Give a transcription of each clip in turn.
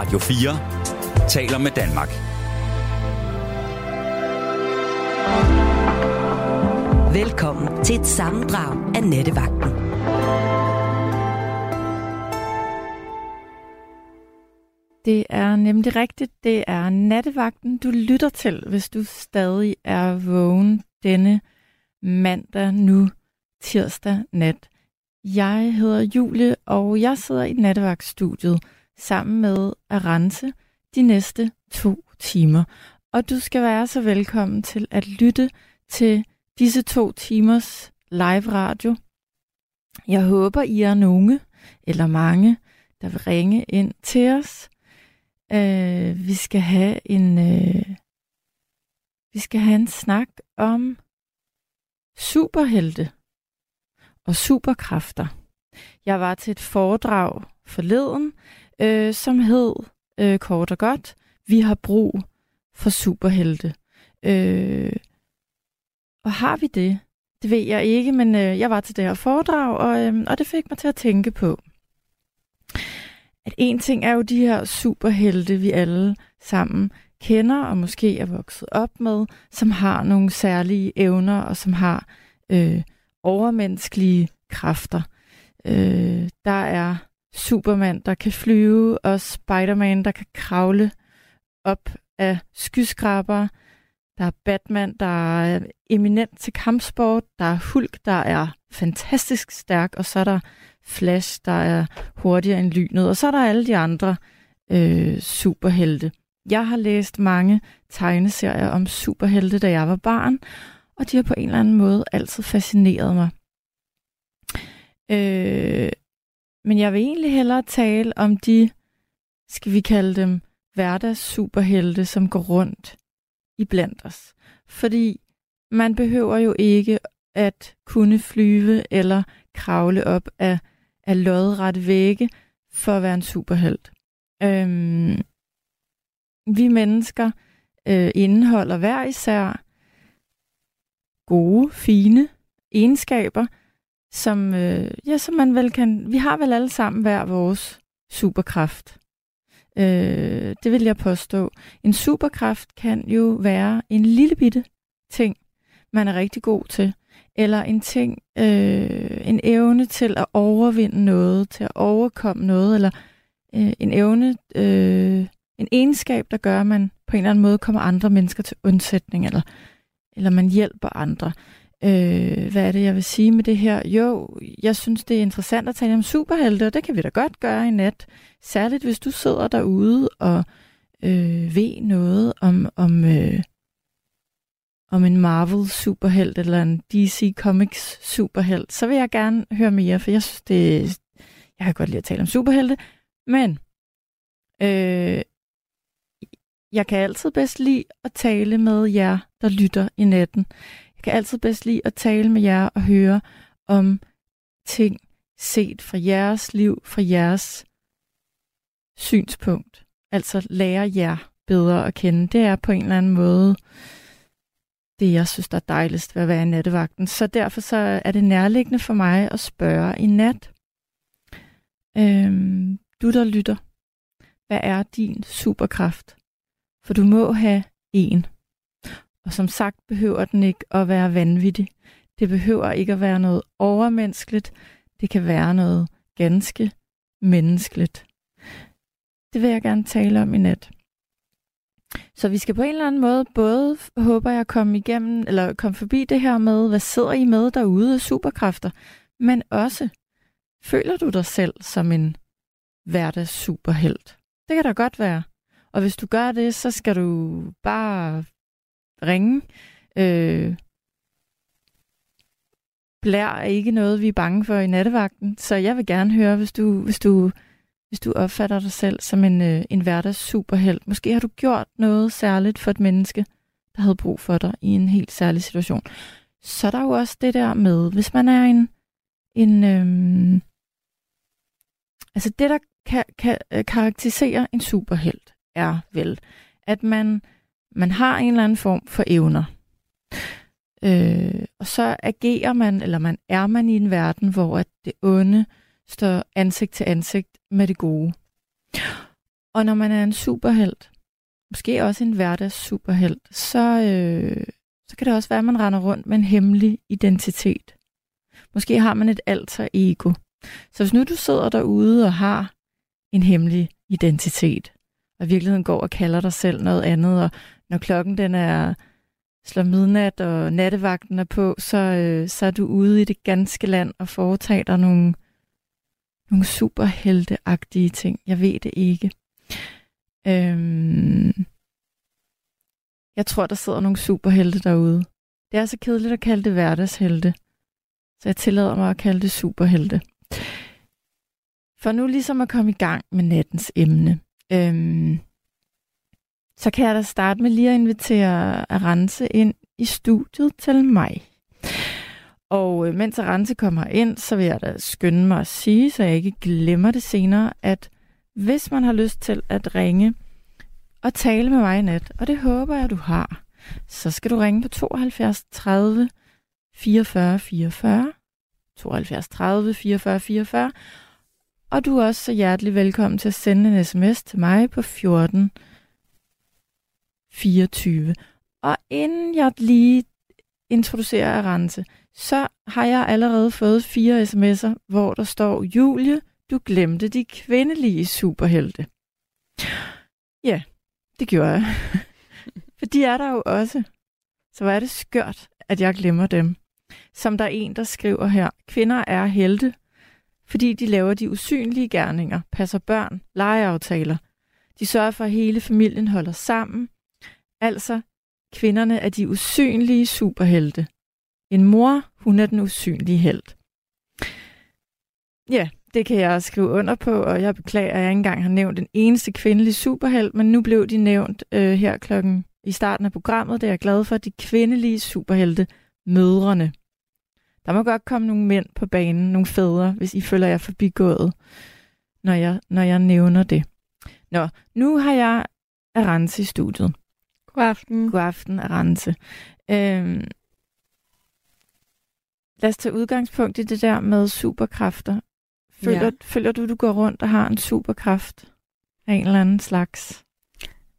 Radio 4 taler med Danmark. Velkommen til et sammendrag af Nettevagten. Det er nemlig rigtigt. Det er nattevagten, du lytter til, hvis du stadig er vågen denne mandag nu tirsdag nat. Jeg hedder Julie, og jeg sidder i nattevagtstudiet sammen med Arance de næste to timer. Og du skal være så velkommen til at lytte til disse to timers live radio. Jeg håber, I er nogle eller mange, der vil ringe ind til os. Øh, vi skal have en øh, vi skal have en snak om superhelte og superkræfter. Jeg var til et foredrag forleden, øh, som hed øh, kort og godt, vi har brug for superhelte. Øh, og har vi det? Det ved jeg ikke, men øh, jeg var til det her foredrag, og, øh, og det fik mig til at tænke på, at en ting er jo de her superhelte, vi alle sammen kender og måske er vokset op med, som har nogle særlige evner og som har øh, overmenneskelige kræfter. Øh, der er Superman, der kan flyve, og Spider-Man, der kan kravle op af skyskrabere. Der er Batman, der er eminent til kampsport. Der er Hulk, der er fantastisk stærk. Og så er der Flash, der er hurtigere end lynet. Og så er der alle de andre øh, superhelte. Jeg har læst mange tegneserier om superhelte, da jeg var barn, og de har på en eller anden måde altid fascineret mig. Øh, men jeg vil egentlig hellere tale om de, skal vi kalde dem, hverdags superhelte, som går rundt i blandt os. Fordi man behøver jo ikke at kunne flyve eller kravle op af, af lodret vægge for at være en superhelt. Øhm, vi mennesker øh, indeholder hver især gode, fine egenskaber, som, øh, ja, som man vel kan... Vi har vel alle sammen hver vores superkraft. Øh, det vil jeg påstå. En superkraft kan jo være en lille bitte ting, man er rigtig god til. Eller en ting, øh, en evne til at overvinde noget, til at overkomme noget, eller øh, en evne, øh, en egenskab, der gør, at man på en eller anden måde kommer andre mennesker til undsætning, eller, eller man hjælper andre. Øh, hvad er det, jeg vil sige med det her? Jo, jeg synes, det er interessant at tale om superhelte, og det kan vi da godt gøre i nat. Særligt hvis du sidder derude og øh, ved noget om, om, øh, om en Marvel superhelt eller en DC Comics superhelt, så vil jeg gerne høre mere, for jeg synes, det jeg kan godt lide at tale om superhelte, men øh, jeg kan altid bedst lide at tale med jer, der lytter i natten. Jeg kan altid bedst lide at tale med jer og høre om ting set fra jeres liv, fra jeres synspunkt. Altså lære jer bedre at kende. Det er på en eller anden måde det, jeg synes, der er dejligst ved at være i nattevagten. Så derfor så er det nærliggende for mig at spørge i nat. Øhm, du, der lytter, hvad er din superkraft? For du må have en. Og som sagt behøver den ikke at være vanvittig. Det behøver ikke at være noget overmenneskeligt. Det kan være noget ganske menneskeligt. Det vil jeg gerne tale om i nat. Så vi skal på en eller anden måde både, håber jeg, komme igennem, eller komme forbi det her med, hvad sidder I med derude af superkræfter, men også, føler du dig selv som en hverdags superhelt? Det kan da godt være. Og hvis du gør det, så skal du bare ringe. Øh, blær er ikke noget, vi er bange for i nattevagten, så jeg vil gerne høre, hvis du, hvis du, hvis du opfatter dig selv som en, øh, en hverdags superheld. Måske har du gjort noget særligt for et menneske, der havde brug for dig i en helt særlig situation. Så er der jo også det der med, hvis man er en, en øh, altså det, der kan, kan karakterisere en superheld, er vel, at man man har en eller anden form for evner. Øh, og så agerer man, eller man er man i en verden, hvor at det onde står ansigt til ansigt med det gode. Og når man er en superhelt, måske også en hverdags superhelt, så, øh, så kan det også være, at man render rundt med en hemmelig identitet. Måske har man et alter ego. Så hvis nu du sidder derude og har en hemmelig identitet, og i virkeligheden går og kalder dig selv noget andet, og når klokken den er slår midnat, og nattevagten er på, så, øh, så er du ude i det ganske land og foretager dig nogle, nogle superhelteagtige ting. Jeg ved det ikke. Øhm, jeg tror, der sidder nogle superhelte derude. Det er så kedeligt at kalde det hverdagshelte, så jeg tillader mig at kalde det superhelte. For nu ligesom at komme i gang med nattens emne, øhm, så kan jeg da starte med lige at invitere Arance ind i studiet til mig. Og øh, mens Arance kommer ind, så vil jeg da skynde mig at sige, så jeg ikke glemmer det senere, at hvis man har lyst til at ringe og tale med mig i nat, og det håber jeg, du har, så skal du ringe på 72 30 44 44, 72 30 44 44, og du er også så hjertelig velkommen til at sende en sms til mig på 14 24. Og inden jeg lige introducerer Arance, så har jeg allerede fået fire sms'er, hvor der står, Julie, du glemte de kvindelige superhelte. Ja, det gjorde jeg. For de er der jo også. Så hvor er det skørt, at jeg glemmer dem. Som der er en, der skriver her, kvinder er helte, fordi de laver de usynlige gerninger, passer børn, legeaftaler. De sørger for, at hele familien holder sammen. Altså, kvinderne er de usynlige superhelte. En mor, hun er den usynlige held. Ja, det kan jeg skrive under på, og jeg beklager, at jeg ikke engang har nævnt den eneste kvindelige superheld, men nu blev de nævnt øh, her klokken i starten af programmet. Det er jeg glad for, de kvindelige superhelte, mødrene. Der må godt komme nogle mænd på banen, nogle fædre, hvis I føler jer forbigået, når jeg, når jeg nævner det. Nå, nu har jeg Arance i studiet. God aften. God aften, Arance. Øhm, lad os tage udgangspunkt i det der med superkræfter. Føler, ja. føler du, du går rundt og har en superkraft af en eller anden slags?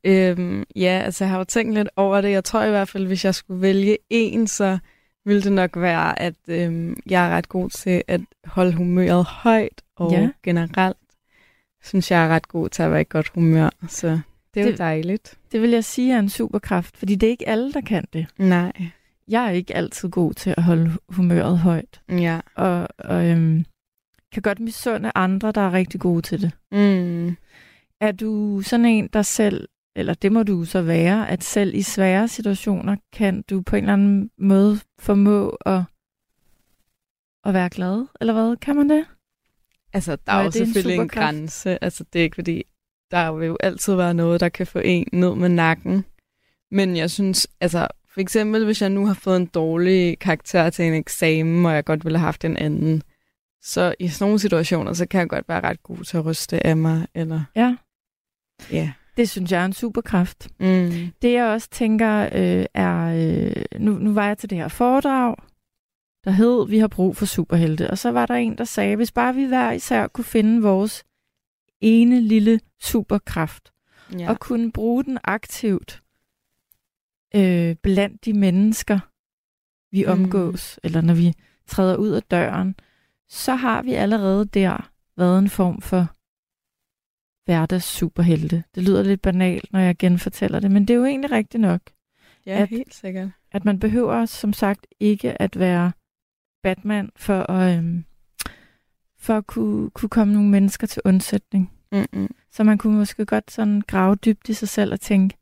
Øhm, ja, altså jeg har jo tænkt lidt over det. Jeg tror i hvert fald, hvis jeg skulle vælge en, så ville det nok være, at øhm, jeg er ret god til at holde humøret højt, og ja. generelt synes jeg er ret god til at være i godt humør, så det er det, jo dejligt. Det vil jeg sige er en superkraft, fordi det er ikke alle, der kan det. Nej. Jeg er ikke altid god til at holde humøret højt. Ja. Og, og øhm, kan godt misunde andre, der er rigtig gode til det. Mm. Er du sådan en, der selv, eller det må du så være, at selv i svære situationer kan du på en eller anden måde formå at, at være glad? Eller hvad? Kan man det? Altså, der er, er jo selvfølgelig en, en grænse. Altså, det er ikke fordi, der vil jo altid være noget, der kan få en ned med nakken. Men jeg synes, altså, for eksempel, hvis jeg nu har fået en dårlig karakter til en eksamen, og jeg godt ville have haft en anden, så i sådan nogle situationer, så kan jeg godt være ret god til at ryste af mig. Eller... Ja. Ja. Det synes jeg er en superkraft. Mm. Det jeg også tænker øh, er, øh, nu, nu var jeg til det her foredrag, der hed, vi har brug for superhelte. Og så var der en, der sagde, hvis bare vi hver især kunne finde vores ene lille superkraft, ja. og kunne bruge den aktivt øh, blandt de mennesker, vi mm. omgås, mm. eller når vi træder ud af døren, så har vi allerede der været en form for hverdags superhelte. Det lyder lidt banalt, når jeg genfortæller det, men det er jo egentlig rigtigt nok. Ja, at, helt sikkert. At man behøver som sagt ikke at være Batman for at, øhm, for at kunne, kunne komme nogle mennesker til undsætning. Mm-mm. Så man kunne måske godt sådan grave dybt i sig selv og tænke,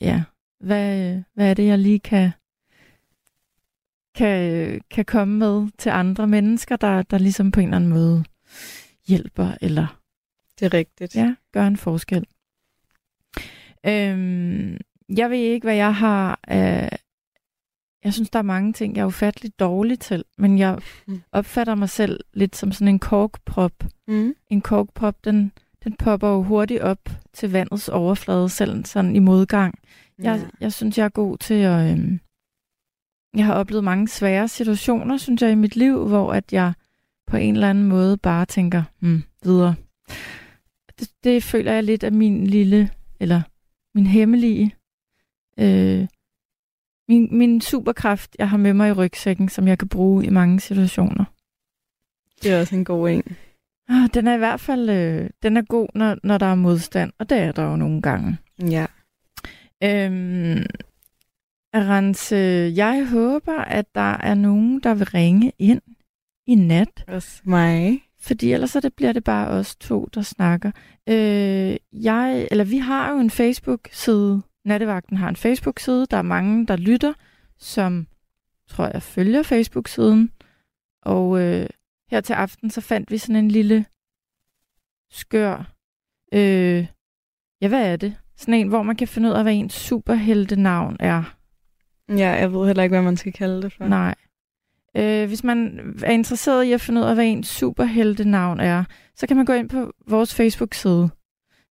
ja, hvad, hvad er det, jeg lige kan, kan, kan komme med til andre mennesker, der, der ligesom på en eller anden måde hjælper, eller det er rigtigt. Ja, gør en forskel. Øhm, jeg ved ikke, hvad jeg har øh, jeg synes, der er mange ting, jeg er ufatteligt dårlig til, men jeg mm. opfatter mig selv lidt som sådan en korkprop. Mm. En korkprop, den, den popper jo hurtigt op til vandets overflade, selv sådan i modgang. Ja. Jeg, jeg synes, jeg er god til at... Øhm, jeg har oplevet mange svære situationer, synes jeg, i mit liv, hvor at jeg på en eller anden måde bare tænker, hmm, videre. det, det føler jeg lidt af min lille, eller min hemmelige, øh, min, min superkraft, jeg har med mig i rygsækken, som jeg kan bruge i mange situationer. Det er også en god en. Ah, den er i hvert fald øh, den er god, når, når der er modstand, og det er der jo nogle gange. Ja. Øhm, Rens, jeg håber, at der er nogen, der vil ringe ind i nat. Også mig. Fordi ellers så det bliver det bare os to, der snakker. Øh, jeg, eller vi har jo en Facebook-side. Nattevagten har en Facebook-side. Der er mange, der lytter, som tror jeg følger Facebook-siden. Og øh, her til aften, så fandt vi sådan en lille skør... Øh, ja, hvad er det? Sådan en, hvor man kan finde ud af, hvad ens superheltenavn er. Ja, jeg ved heller ikke, hvad man skal kalde det for. Nej. Øh, hvis man er interesseret i at finde ud af, hvad ens superheltenavn er, så kan man gå ind på vores Facebook-side.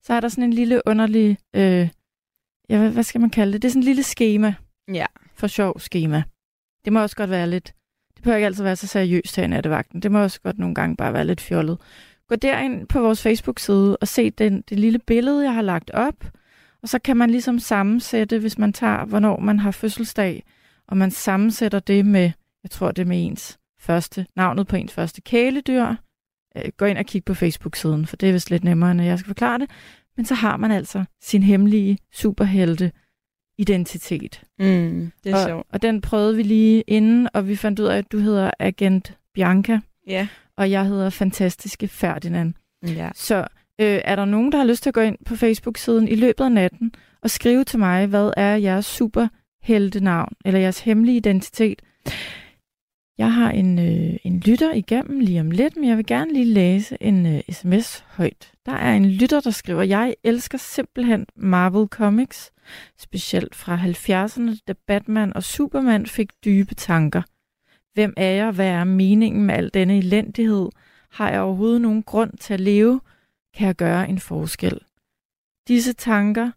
Så er der sådan en lille underlig... Øh, ja, hvad, skal man kalde det? Det er sådan en lille schema. Ja. For sjov schema. Det må også godt være lidt... Det behøver ikke altid være så seriøst her i nattevagten. Det må også godt nogle gange bare være lidt fjollet. Gå derind på vores Facebook-side og se den, det lille billede, jeg har lagt op. Og så kan man ligesom sammensætte, hvis man tager, hvornår man har fødselsdag, og man sammensætter det med jeg tror, det er med ens første, navnet på ens første kæledyr. Øh, gå ind og kig på Facebook-siden, for det er vist lidt nemmere, end jeg skal forklare det. Men så har man altså sin hemmelige superhelte identitet. Mm, det er og, sjovt. Og den prøvede vi lige inden, og vi fandt ud af, at du hedder Agent Bianca. Ja. Og jeg hedder Fantastiske Ferdinand. Ja. Så øh, er der nogen, der har lyst til at gå ind på Facebook-siden i løbet af natten og skrive til mig, hvad er jeres superheltenavn, eller jeres hemmelige identitet, jeg har en, øh, en lytter igennem lige om lidt, men jeg vil gerne lige læse en øh, sms højt. Der er en lytter, der skriver, jeg elsker simpelthen Marvel Comics, specielt fra 70'erne, da Batman og Superman fik dybe tanker. Hvem er jeg? Hvad er meningen med al denne elendighed? Har jeg overhovedet nogen grund til at leve? Kan jeg gøre en forskel? Disse tanker,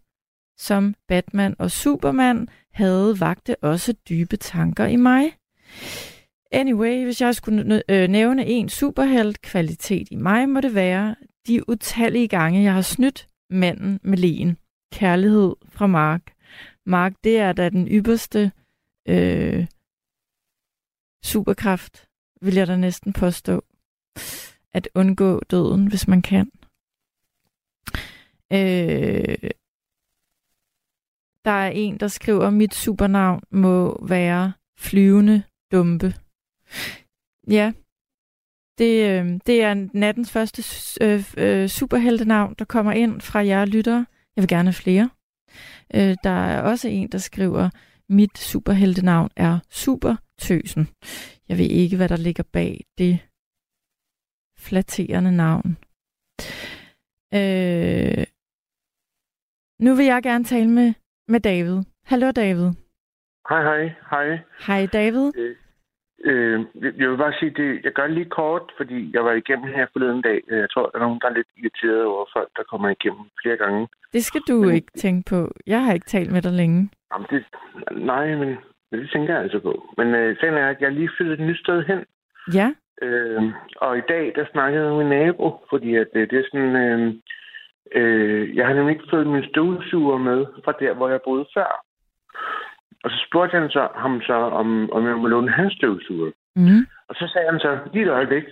som Batman og Superman havde, vagte også dybe tanker i mig. Anyway, hvis jeg skulle øh, nævne en superheld-kvalitet i mig, må det være de utallige gange, jeg har snydt manden med lægen. Kærlighed fra Mark. Mark, det er da den ypperste øh, superkraft, vil jeg da næsten påstå. At undgå døden, hvis man kan. Øh, der er en, der skriver, at mit supernavn må være flyvende dumpe. Ja, det, øh, det er nattens første øh, øh, superheltenavn, der kommer ind fra jer lyttere. Jeg vil gerne have flere. Øh, der er også en, der skriver, mit superheltenavn er Supertøsen. Jeg ved ikke, hvad der ligger bag det flatterende navn. Øh, nu vil jeg gerne tale med, med David. Hallo David. Hej, hej. Hej. Hej David. Øh, Øh, jeg vil bare sige, det, jeg gør det lige kort, fordi jeg var igennem her forleden dag. Øh, jeg tror, der er nogen, der er lidt irriteret over folk, der kommer igennem flere gange. Det skal du men, ikke tænke på. Jeg har ikke talt med dig længe. Jamen, det, nej, men det tænker jeg altså på. Men øh, sagen er, at jeg lige flyttet et nyt sted hen. Ja. Øh, og i dag, der snakkede jeg med min nabo, fordi at, øh, det er sådan... Øh, øh, jeg har nemlig ikke fået min støvsuger med fra der, hvor jeg boede før. Og så spurgte han så, ham så, om, om jeg må låne hans støvsuger. Mm. Og så sagde han så, lige et øjeblik.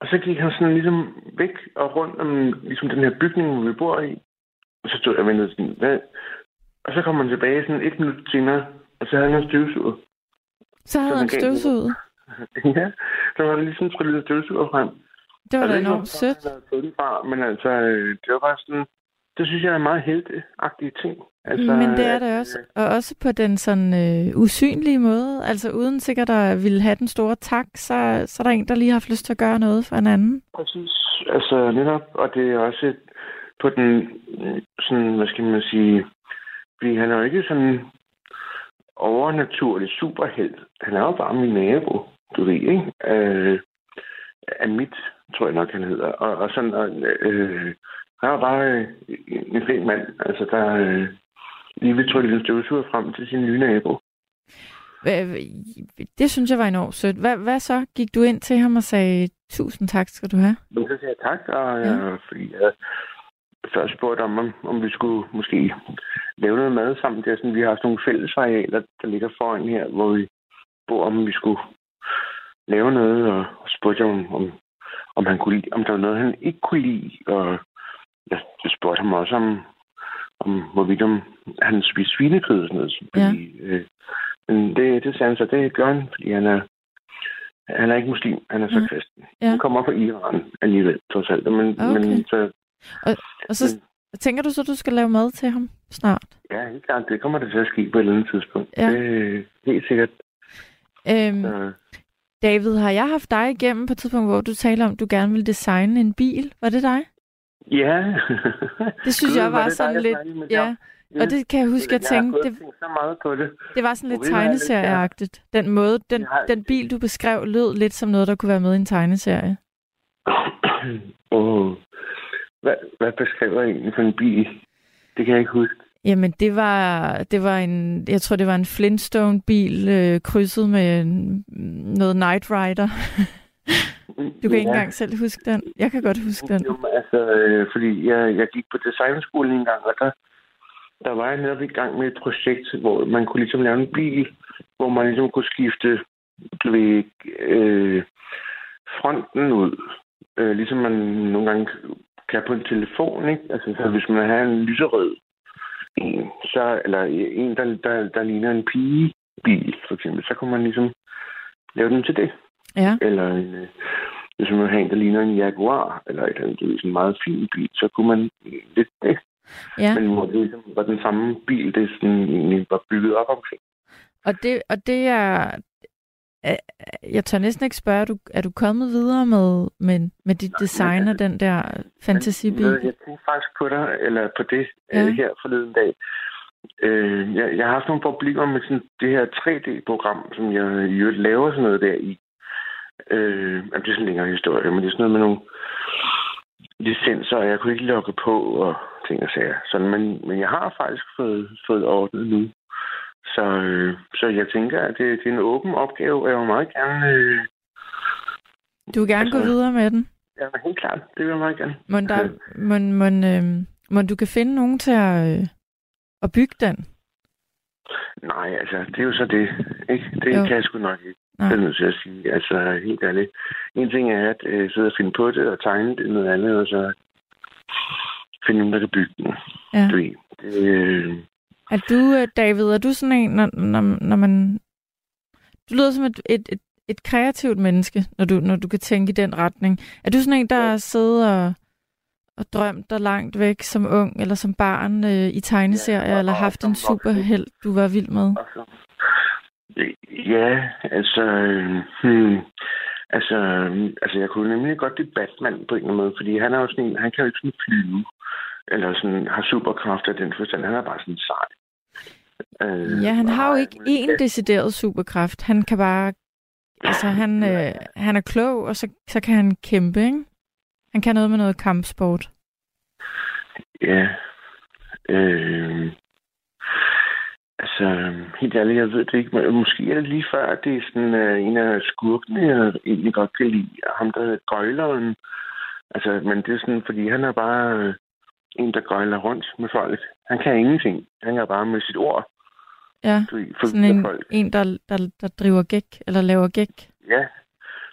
Og så gik han sådan ligesom væk og rundt om ligesom den her bygning, hvor vi bor i. Og så stod jeg og ventede sådan, hvad? Og så kom han tilbage sådan et minut senere, og så havde han en støvsuger. Så havde han støvsuget? ja, så var det ligesom tryllet støvsuger frem. Det var da enormt sødt. Fra, men altså, øh, det var bare sådan, det synes jeg er en meget helteagtige ting. Altså, Men det er det også. Og også på den sådan øh, usynlige måde. Altså uden sikkert at ville have den store tak, så, så er der en, der lige har haft lyst til at gøre noget for en anden. Præcis. Altså netop. Og det er også et, på den, sådan, hvad skal man sige, fordi han er jo ikke sådan overnaturlig superheld. Han er jo bare min nabo, du ved, ikke? Øh, Amit, tror jeg nok, han hedder. Og, og sådan, og, øh, han er bare øh, en flink mand, altså der øh, lige vil trylle støvsuger frem til sin nye nabo. Det synes jeg var enormt sødt. Hvad, hvad så? Gik du ind til ham og sagde, tusind tak skal du have? Men så sagde jeg tak, og ja. jeg, fordi jeg, før spurgt om, om, om vi skulle måske lave noget mad sammen. Det er sådan, vi har sådan nogle fælles arealer, der ligger foran her, hvor vi bor, om vi skulle lave noget, og spurgte om, om, om, han kunne lide, om der var noget, han ikke kunne lide. Og jeg spurgte ham også om, om hvorvidt om han spiste svinekød og sådan noget. Fordi, ja. øh, men det, det sagde han så, det gør han, fordi han er, han er ikke muslim, han er så ja. kristen. Ja. Han kommer fra Iran alligevel, trods alt. Men, okay. men så, og, og så men, tænker du så, du skal lave mad til ham snart? Ja, helt klart. Det kommer det til at ske på et eller andet tidspunkt. Ja. Det er helt sikkert. Øhm, så. David, har jeg haft dig igennem på et tidspunkt, hvor du taler om, at du gerne vil designe en bil? Var det dig? Ja. det synes God, jeg var, var sådan lidt... Ja. Ja. Og det kan jeg huske, jeg, jeg tænkte... Det, så meget på det. Det var sådan lidt tegneserieagtigt. Den måde, den, har... den bil, du beskrev, lød lidt som noget, der kunne være med i en tegneserie. oh. hvad, hvad beskriver jeg egentlig for en bil? Det kan jeg ikke huske. Jamen, det var, det var en, jeg tror, det var en Flintstone-bil øh, krydset med en, noget Night Rider. du kan ja. ikke engang selv huske den. Jeg kan godt huske den. Jo, altså, øh, fordi jeg, jeg gik på designskolen en gang, og der der var jeg netop i gang med et projekt, hvor man kunne ligesom lave en bil, hvor man ligesom kunne skifte ved, øh, fronten ud. Øh, ligesom man nogle gange kan på en telefon, ikke? Altså, så hvis man har en lyserød en, så, eller en, der, der, der ligner en pigebil, for eksempel, så kunne man ligesom lave den til det. Ja. Eller en, øh, hvis man har en, der ligner en Jaguar, eller et eller andet, en meget fin bil, så kunne man lidt det. Ja. Men hvor det ligesom var den samme bil, det sådan var bygget op omkring. Og det, og det er... Jeg tør næsten ikke spørge, er du, er du kommet videre med, med, med dit design af den der fantasibil? Jeg tænkte faktisk på dig, eller på det ja. her forleden dag. Øh, jeg, jeg har haft nogle problemer med sådan det her 3D-program, som jeg i øvrigt laver sådan noget der i. Øh, det er sådan en længere historie, men det er sådan noget med nogle licenser, og jeg kunne ikke logge på og ting og sager. Sådan, men, men jeg har faktisk fået, fået ordnet nu. Så, øh, så jeg tænker, at det, det er en åben opgave, og jeg vil meget gerne... Øh, du vil gerne altså, gå videre med den? Ja, helt klart. Det vil jeg meget gerne. Må, der, må, må, øh, må du kan finde nogen til at, øh, at bygge den? Nej, altså, det er jo så det. Ikke? Det jo. kan jeg sgu nok ikke. Nej. Det er nødt til at sige. Altså, helt ærligt. En ting er at øh, sidde og finde på det og tegne det, noget andet, og så finde nogen, der kan bygge den. Ja. Du ved, øh... Er du, øh, David, er du sådan en, når, når, når man... Du lyder som et, et, et, et kreativt menneske, når du, når du kan tænke i den retning. Er du sådan en, der ja. sidder og, og drømt dig langt væk som ung eller som barn øh, i tegneserier, ja, eller haft en superheld, du var vild med? Ja, altså... Øh, hmm, altså, altså, jeg kunne nemlig godt lide Batman på en eller anden måde, fordi han er jo sådan en, han kan jo ikke sådan flyve, eller sådan har superkræfter i den forstand. Han er bare sådan sej. Øh, ja, han har jo ikke én decideret superkraft. Han kan bare... Altså, han, øh, han er klog, og så, så kan han kæmpe, ikke? Han kan noget med noget kampsport. Ja. Øh, Altså, helt ærligt, jeg ved det ikke. Men måske er det lige før, at det er sådan uh, en af skurkene, jeg egentlig godt kan lide. Ham, der hedder Gøjleren. Altså, men det er sådan, fordi han er bare uh, en, der gøjler rundt med folk. Han kan ingenting. Han er bare med sit ord. Ja, for sådan en, folk. en der, der, der driver gæk, eller laver gæk. Ja,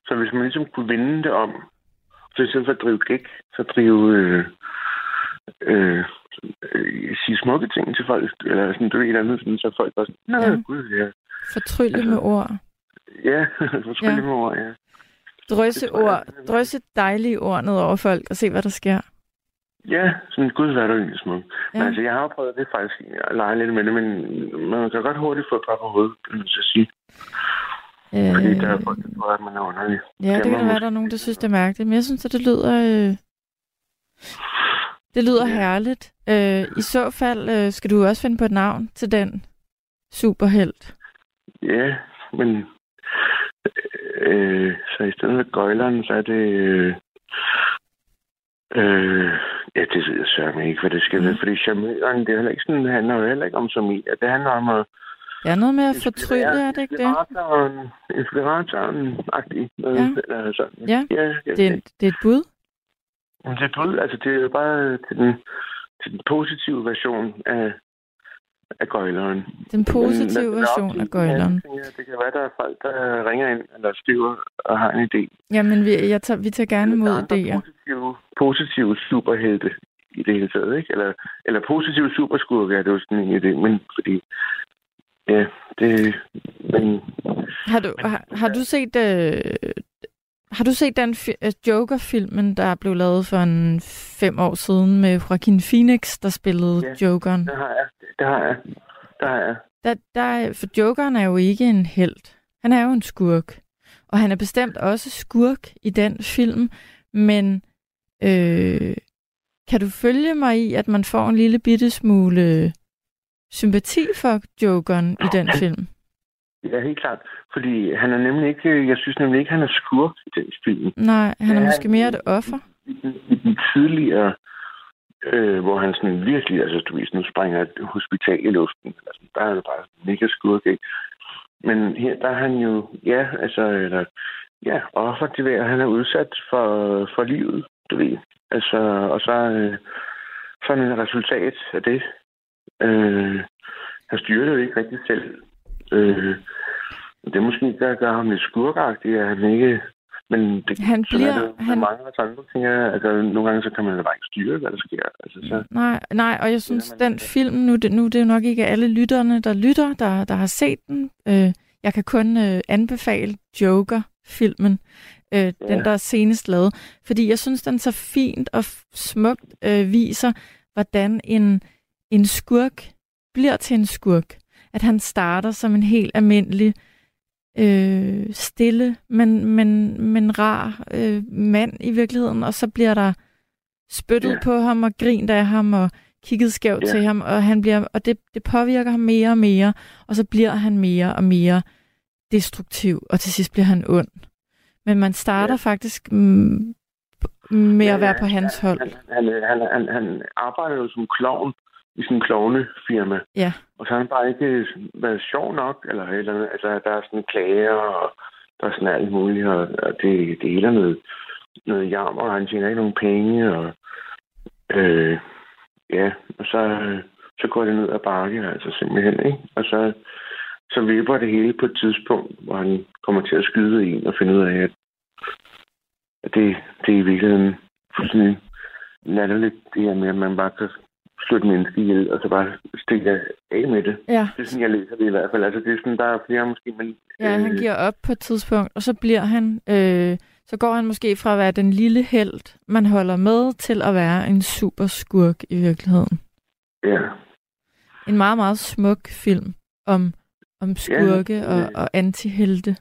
så hvis man ligesom kunne vende det om, så i stedet for at drive gæk, så drive øh, øh, øh, sige smukke ting til folk, eller sådan, du ved, et andet, sådan, så folk bare sådan, nej, ja. gud, ja. Fortrylle altså, med ord. Ja, fortrylle ja. med ord, ja. Drøsse ord, drøsse dejlige ord ned over folk, og se, hvad der sker. Ja, sådan, gud, hvad er du egentlig smuk. Ja. Men altså, jeg har prøvet det faktisk at lege lidt med det, men man kan godt hurtigt få et par på hovedet, kan man så sige. Øh... Fordi der er folk, der tror, at man er underlig. Ja, det kan da være, der er nogen, der synes, det er mærkeligt. Men jeg synes, at det lyder... Øh... Det lyder ja. herligt. Øh, I så fald øh, skal du også finde på et navn til den superhelt. Ja, men øh, så i stedet for gøjleren, så er det... Øh, øh, ja, det ved jeg sørme ikke, hvad det skal mm. være. Fordi charmøren, det er heller ikke sådan, det handler jo heller ikke om som Det handler om at... Ja, noget med at fortrylle, er det ikke det? Inspiratoren, inspiratoren-agtig. Ja. Eller sådan. ja. ja det, er, det er et bud? Det er bud, altså det er jo bare til den til den positive version af, af gøjleren. Den positive Men, version af gøjleren. Det kan være, der er folk, der ringer ind eller skriver og har en idé. Jamen, vi, jeg tager, vi tager gerne imod idéer. Positive, positive superhelte i det hele taget, ikke? Eller, eller positive superskurke er det jo sådan en idé, men fordi Ja, det... Men, har, du, men, har, har du set... Øh, har du set den fi- Joker-filmen, der blev lavet for en fem år siden med Joaquin Phoenix, der spillede ja, Jokeren? det har jeg. Det har jeg. Det har jeg. Der, der, for Jokeren er jo ikke en held. Han er jo en skurk. Og han er bestemt også skurk i den film, men øh, kan du følge mig i, at man får en lille bitte smule sympati for Jokeren i den film? Ja, helt klart. Fordi han er nemlig ikke, jeg synes nemlig ikke, han er skurk i den film. Nej, han er ja, måske mere et offer. I den, tidligere, øh, hvor han sådan virkelig, altså du ved, nu springer et hospital i luften. Altså, der er han bare mega skurk, ikke? Men her, der er han jo, ja, altså, eller, ja, offer til at han er udsat for, for livet, du ved. Altså, og så, øh, sådan en resultat af det, Øh, han styrer det jo ikke rigtig selv. Øh, det er måske der gør ham lidt skurkagtig, at han ikke... Men det, han bliver... Er det, han... mange af andre ting er, altså, nogle gange så kan man bare ikke styre, hvad der sker. Altså, så... Nej, nej, og jeg synes, man... den film, nu, det, nu det er jo nok ikke alle lytterne, der lytter, der, der har set den. Øh, jeg kan kun øh, anbefale Joker-filmen, øh, ja. den der er senest lavet, fordi jeg synes, den så fint og smukt øh, viser, hvordan en en skurk bliver til en skurk. At han starter som en helt almindelig, øh, stille, men, men, men rar øh, mand i virkeligheden, og så bliver der spyttet ja. på ham og grint af ham og kigget skævt ja. til ham, og, han bliver, og det, det påvirker ham mere og mere, og så bliver han mere og mere destruktiv, og til sidst bliver han ond. Men man starter ja. faktisk mm, med ja, at være på hans hold. Han, han, han, han, han arbejder jo som klovn, i sådan en klovnefirma. Ja. Og så har han bare ikke været sjov nok, eller, eller altså, der er sådan klager, og der er sådan alt muligt, og, og det, det hele er noget, noget jammer, og han tjener ikke nogen penge, og øh, ja, og så, så går det ned ad bakke, altså simpelthen, ikke? Og så, så vipper det hele på et tidspunkt, hvor han kommer til at skyde en og finde ud af, at, det, det er i virkeligheden fuldstændig latterligt, det her med, at man bare kan slå et menneske ihjel, og så bare stikke af med det. Ja. Det er sådan, jeg læser det i hvert fald. Altså, det er sådan, der er flere måske, men... Ja, øh... han giver op på et tidspunkt, og så bliver han... Øh, så går han måske fra at være den lille held, man holder med, til at være en super skurk i virkeligheden. Ja. En meget, meget smuk film om, om skurke ja, ja. og, og antihelte.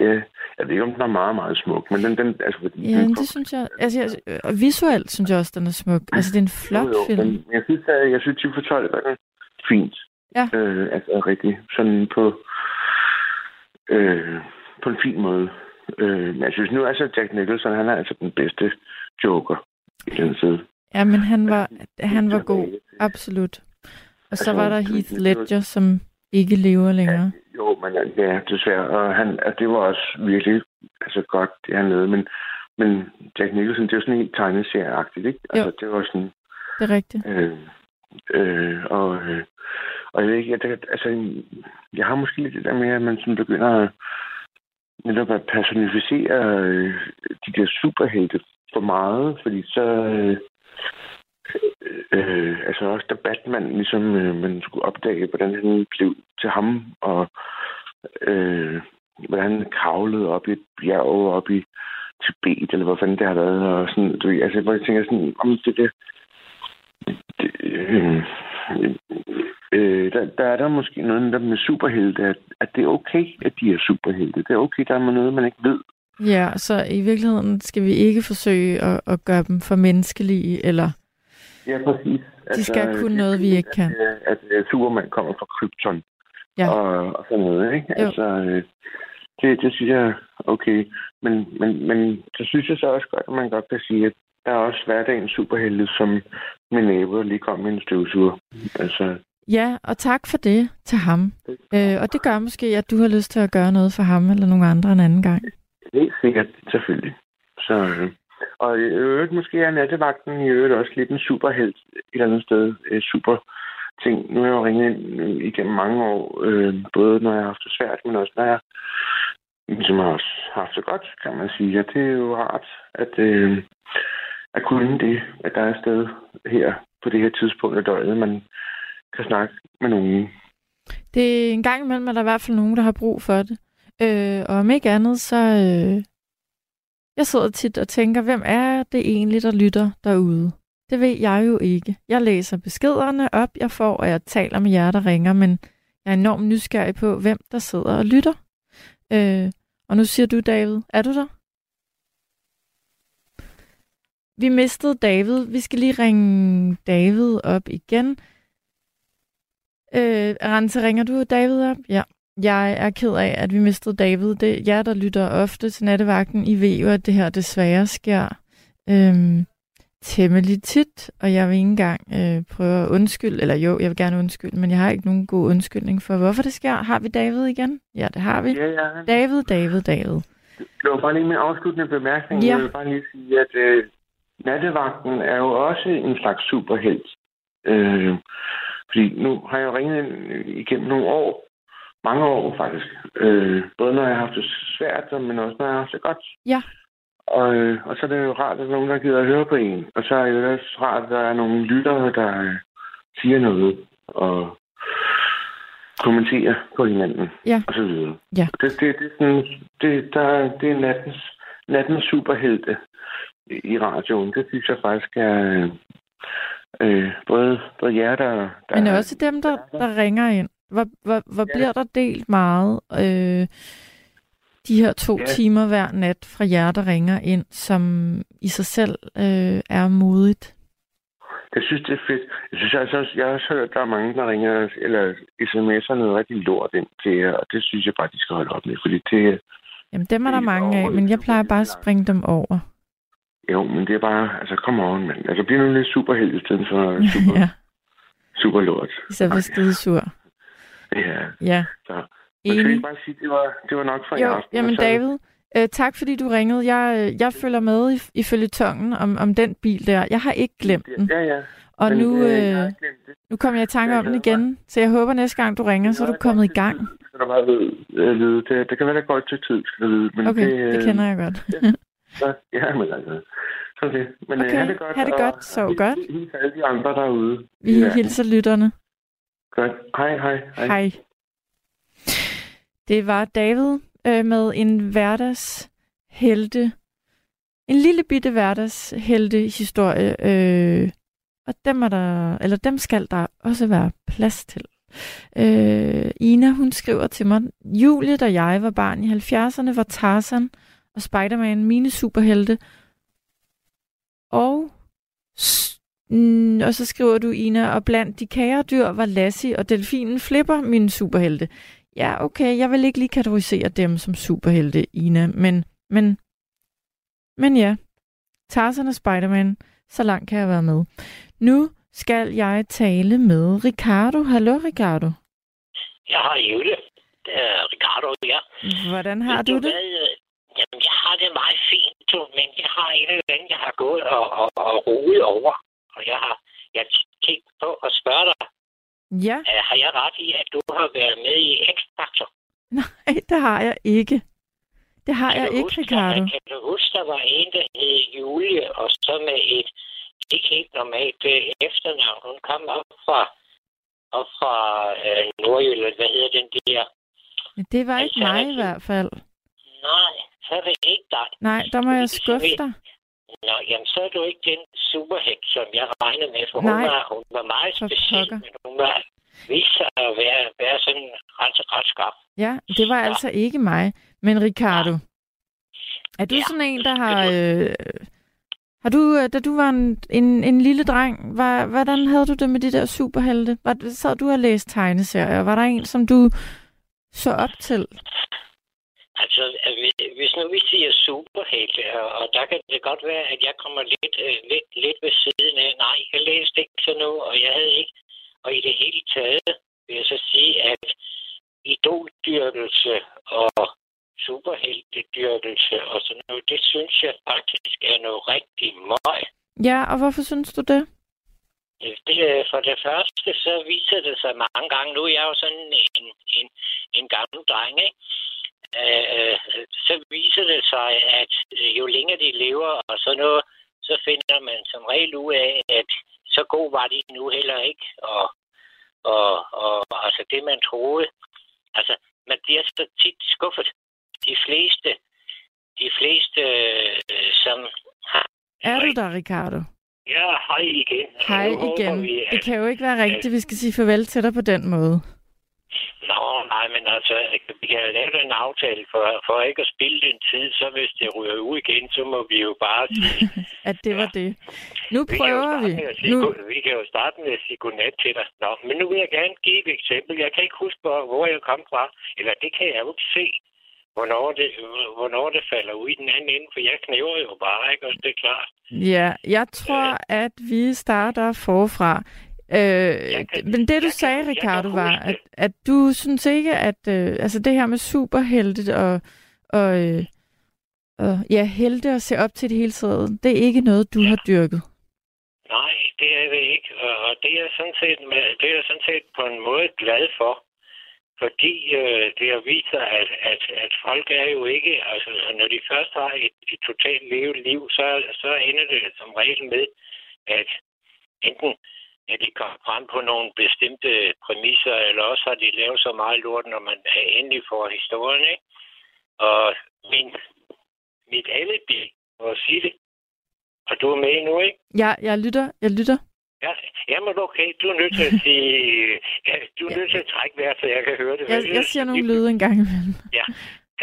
Ja, jeg ved ikke, om den er meget, meget smuk, men den... den altså, fordi ja, den det synes jeg... Altså, jeg, og visuelt synes jeg også, den er smuk. Altså, det er en flot jo, jo, film. Men jeg synes, at, jeg synes, 10 for 12 er fint. Ja. Øh, altså, rigtig sådan på... Øh, på en fin måde. Øh, men jeg synes nu, altså, Jack Nicholson, han er altså den bedste joker i den side. Ja, men han var, han var god. Absolut. Og så altså, var der Heath Ledger, som ikke lever længere. Ja, jo, men ja, desværre. Og han, at det var også virkelig altså, godt, det han lavede. Men, men Jack Nicholson, det er jo sådan helt tegneserieagtigt, ikke? Altså, jo. det var sådan... Det er rigtigt. Øh, øh, og, øh, og jeg ved ikke, jeg, det, altså, jeg har måske lidt det der med, at man sådan begynder at netop at personificere øh, de der superhelte for meget, fordi så... Øh, øh, altså også da Batman ligesom øh, man skulle opdage, hvordan han blev til ham, og øh, hvordan han kravlede op i et bjerg, op i Tibet, eller hvad fanden det har været, og sådan, du ved, altså, hvor jeg tænker sådan, om det der, det, øh, øh, der, der er der måske noget der med superhelte, at, at det er okay, at de er superhelte. Det er okay, der er noget, man ikke ved. Ja, så i virkeligheden skal vi ikke forsøge at, at gøre dem for menneskelige, eller Ja, præcis. De skal altså, kunne noget, vi ikke kan. At, at, at Superman kommer fra Krypton. Ja. Og, og sådan noget, ikke? Jo. Altså, øh, det, det synes jeg okay. Men, men, men så synes jeg så også godt, at man godt kan sige, at der er også hverdagen superhelte, som min nabo lige kom med en støvsuger. Altså, Ja, og tak for det til ham. Øh, og det gør måske, at du har lyst til at gøre noget for ham eller nogle andre en anden gang. Helt sikkert, selvfølgelig. Så, øh, og i øvrigt måske er nattevagten i øvrigt også lidt en superhelt et eller andet sted. Øh, super ting. Nu har jeg jo ringet ind øh, igennem mange år, øh, både når jeg har haft det svært, men også når jeg som har også haft det godt, kan man sige. Ja, det er jo rart, at, øh, at kunne det, at der er et sted her på det her tidspunkt af døgnet, man kan snakke med nogen. Det er en gang imellem, at der er i hvert fald nogen, der har brug for det. Øh, og om ikke andet, så... Øh, jeg sidder tit og tænker, hvem er det egentlig, der lytter derude? Det ved jeg jo ikke. Jeg læser beskederne op, jeg får, og jeg taler med jer, der ringer, men jeg er enormt nysgerrig på, hvem der sidder og lytter. Øh, og nu siger du, David, er du der? Vi mistede David. Vi skal lige ringe David op igen. Øh, Rense, ringer du David op? Ja. Jeg er ked af, at vi mistede David. Det er jer, der lytter ofte til nattevagten. I ved jo, at det her desværre sker øhm, temmelig tit, og jeg vil ikke engang øh, prøve at undskylde, eller jo, jeg vil gerne undskylde, men jeg har ikke nogen god undskyldning for, hvorfor det sker. Har vi David igen? Ja, det har vi. Ja, ja. David, David, David. Det var bare lige min afsluttende bemærkning. Ja. Jeg vil bare lige sige, at øh, nattevagten er jo også en slags superhelt. Øh, fordi nu har jeg jo ringet igennem nogle år, mange år faktisk. Øh, både når jeg har haft det svært, men også når jeg har haft det godt. Ja. Og, øh, og så er det jo rart, at der er nogen, der gider at høre på en. Og så er det også rart, at der er nogle lyttere, der øh, siger noget og kommenterer på hinanden. Ja. Og så videre. Ja. Det, det, det, er sådan, det, der, det er nattens, nattens superhelte i radioen. Det synes jeg faktisk er øh, både, både jer, der... der Men også dem, der, der ringer ind. Hvor, hvor, hvor Ja. bliver der delt meget øh, de her to Ja. timer hver nat fra jer, der ringer ind, som i sig selv øh, er modigt? Jeg synes, det er fedt. Jeg synes altså også, jeg har også hørt, at der er mange, der ringer eller sms'er noget rigtig lort ind til jer, og det synes jeg bare, de skal holde op med, fordi det, Jamen, dem er der Det er mange af, men jeg plejer bare at springe dem over. jo, men det er bare, altså, come on, mand. Altså, bliv nu lidt superheld i stedet for super, ja, super lort. i stedet for skide sur. Ja, Ja, så. Man skal enig. ikke bare sige, det var, det var nok for i Jo, aften. jamen så- David, øh, tak fordi du ringede. Jeg, øh, jeg følger med i, ifølge tongen om, om den bil der. Jeg har ikke glemt den. Ja, ja. Og men, nu, øh, jeg øh, det. nu kommer jeg i tanke Jeg om den igen. Så jeg håber næste gang du ringer, så er du kommet i gang. skal du bare vide. øh, vide. Det, det kan være, der går til tid, skal du vide. Men Okay, det, det kender jeg godt. Så, ja, men altså. Det. Men Okay, øh, have det godt. ha' det godt. Sov godt. Hils alle de andre derude. Vi Ja, hilser lytterne. Godt. Hej, hej. Hej. Det var David øh, med en hverdagshelte. En lille bitte hverdagshelte historie. Øh, og dem, er der, eller dem skal der også være plads til. Øh, Ina, hun skriver til mig, Julie, da jeg var barn i 70'erne, var Tarzan og Spider-Man mine superhelte. Og, og så skriver du, Ina, og blandt de kære dyr var Lassie og delfinen Flipper mine superhelte. Ja, okay, jeg vil ikke lige kategorisere dem som superhelte, Ina, men, men, men ja, Tarzan og Spider-Man, så langt kan jeg være med. Nu skal jeg tale med Ricardo. Hallo, Ricardo. Jeg har Jule. Det er Ricardo, ja. Hvordan har Ved du det? Hvad, øh, jamen, jeg har det meget fint, du, men jeg har en eller anden, jeg har gået og, og, og roet over. Og jeg har jeg tænkt på at spørge dig, Ja, øh, har jeg ret i, at du har været med i X-Factor? nej, det har jeg ikke. Det har jeg Kan du ikke, huske, Ricardo. Kan du huske, der var en, der hed Julie, og så med et ikke helt normalt øh, efternavn. Hun kom op fra, op fra øh, Nordjylland. Hvad hedder den der? Det var ikke mig i hvert fald. Nej, så er det ikke dig. Nej, der må jeg skuffe dig. Nå, jamen så er du ikke den superhæk, som jeg regner med, for hun Nej. var, hun var meget For speciel, pokker. men hun var vist sig at være, være sådan ret, ret skarp. Ja, det var Ja. altså ikke mig. Men Ricardo, er du Ja. sådan en, der har... Øh, har du, øh, da du var en, en, en lille dreng, var, hvordan havde du det med de der superhelte? Var, sad du og læste tegneserier? Var der en, som du så op til? Altså, hvis nu vi siger superhelte, og, der kan det godt være, at jeg kommer lidt, øh, lidt, lidt ved siden af. Nej, jeg læste ikke sådan noget, og jeg havde ikke. Og i det hele taget vil jeg så sige, at idoldyrkelse og superheltedyrkelse og sådan noget, det synes jeg faktisk er noget rigtig Ja, og hvorfor synes du det? Det, for det første, så viser det sig mange gange, nu er jeg jo sådan en, en, en gammel dreng, ikke? Øh, viser det sig, at jo længere de lever og sådan noget, så finder man som regel ud af, at så god var de nu heller ikke. Og, og, og altså det, man troede. Altså, man bliver så tit skuffet. De fleste, de fleste, øh, som har... Er du der, Ricardo? Ja, hej igen. Hej igen. Vi, at... Det kan jo ikke være rigtigt, vi skal sige farvel til dig på den måde. Nå, nej, men altså, vi kan lave en aftale for, for ikke at spille den tid, så hvis det ryger ud igen, så må vi jo bare sige... at det var ja. det. Nu vi prøver vi. Sige, nu... Vi kan jo starte med at sige godnat til dig. Nå, men nu vil jeg gerne give et eksempel. Jeg kan ikke huske, hvor jeg kom fra. Eller det kan jeg jo ikke se, hvornår det, hvornår det falder ud i den anden ende, for jeg knæver jo bare, ikke? Og det er klart. Ja, jeg tror, øh... at vi starter forfra. Øh, kan, men det du sagde, Ricardo, var, at, at du synes ikke, at øh, altså det her med superhelte og, og, øh, og ja, helte og se op til det hele tiden, det er ikke noget, du ja. har dyrket. Nej, det er det ikke. Og det er sådan set, det er sådan set på en måde glad for. Fordi øh, det har vist sig, at, at, at folk er jo ikke, altså når de først har et, et totalt levet liv, så, så ender det som regel med, at enten at de kommer frem på nogle bestemte præmisser, eller også har de lavet så meget lort, når man endelig får historien, ikke? Og min, mit alibi, for at sige det, og du er med nu, ikke? Ja, jeg lytter, jeg lytter. Ja, jamen okay, du er nødt til at sige, ja, du er ja. nødt til at trække vejret, så jeg kan høre det. Jeg, jeg siger nogle lyde en gang imellem. Ja,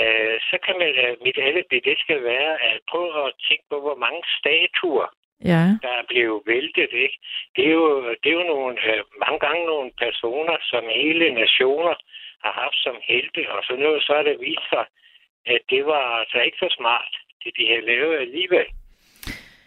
uh, så kan man, uh, mit alibi, det skal være at prøve at tænke på, hvor mange statuer ja. der er blevet væltet. Ikke? Det, er jo, det er jo nogle, øh, mange gange nogle personer, som hele nationer har haft som helte, og så noget, så er det vist sig, at det var altså ikke så smart, det de har lavet alligevel.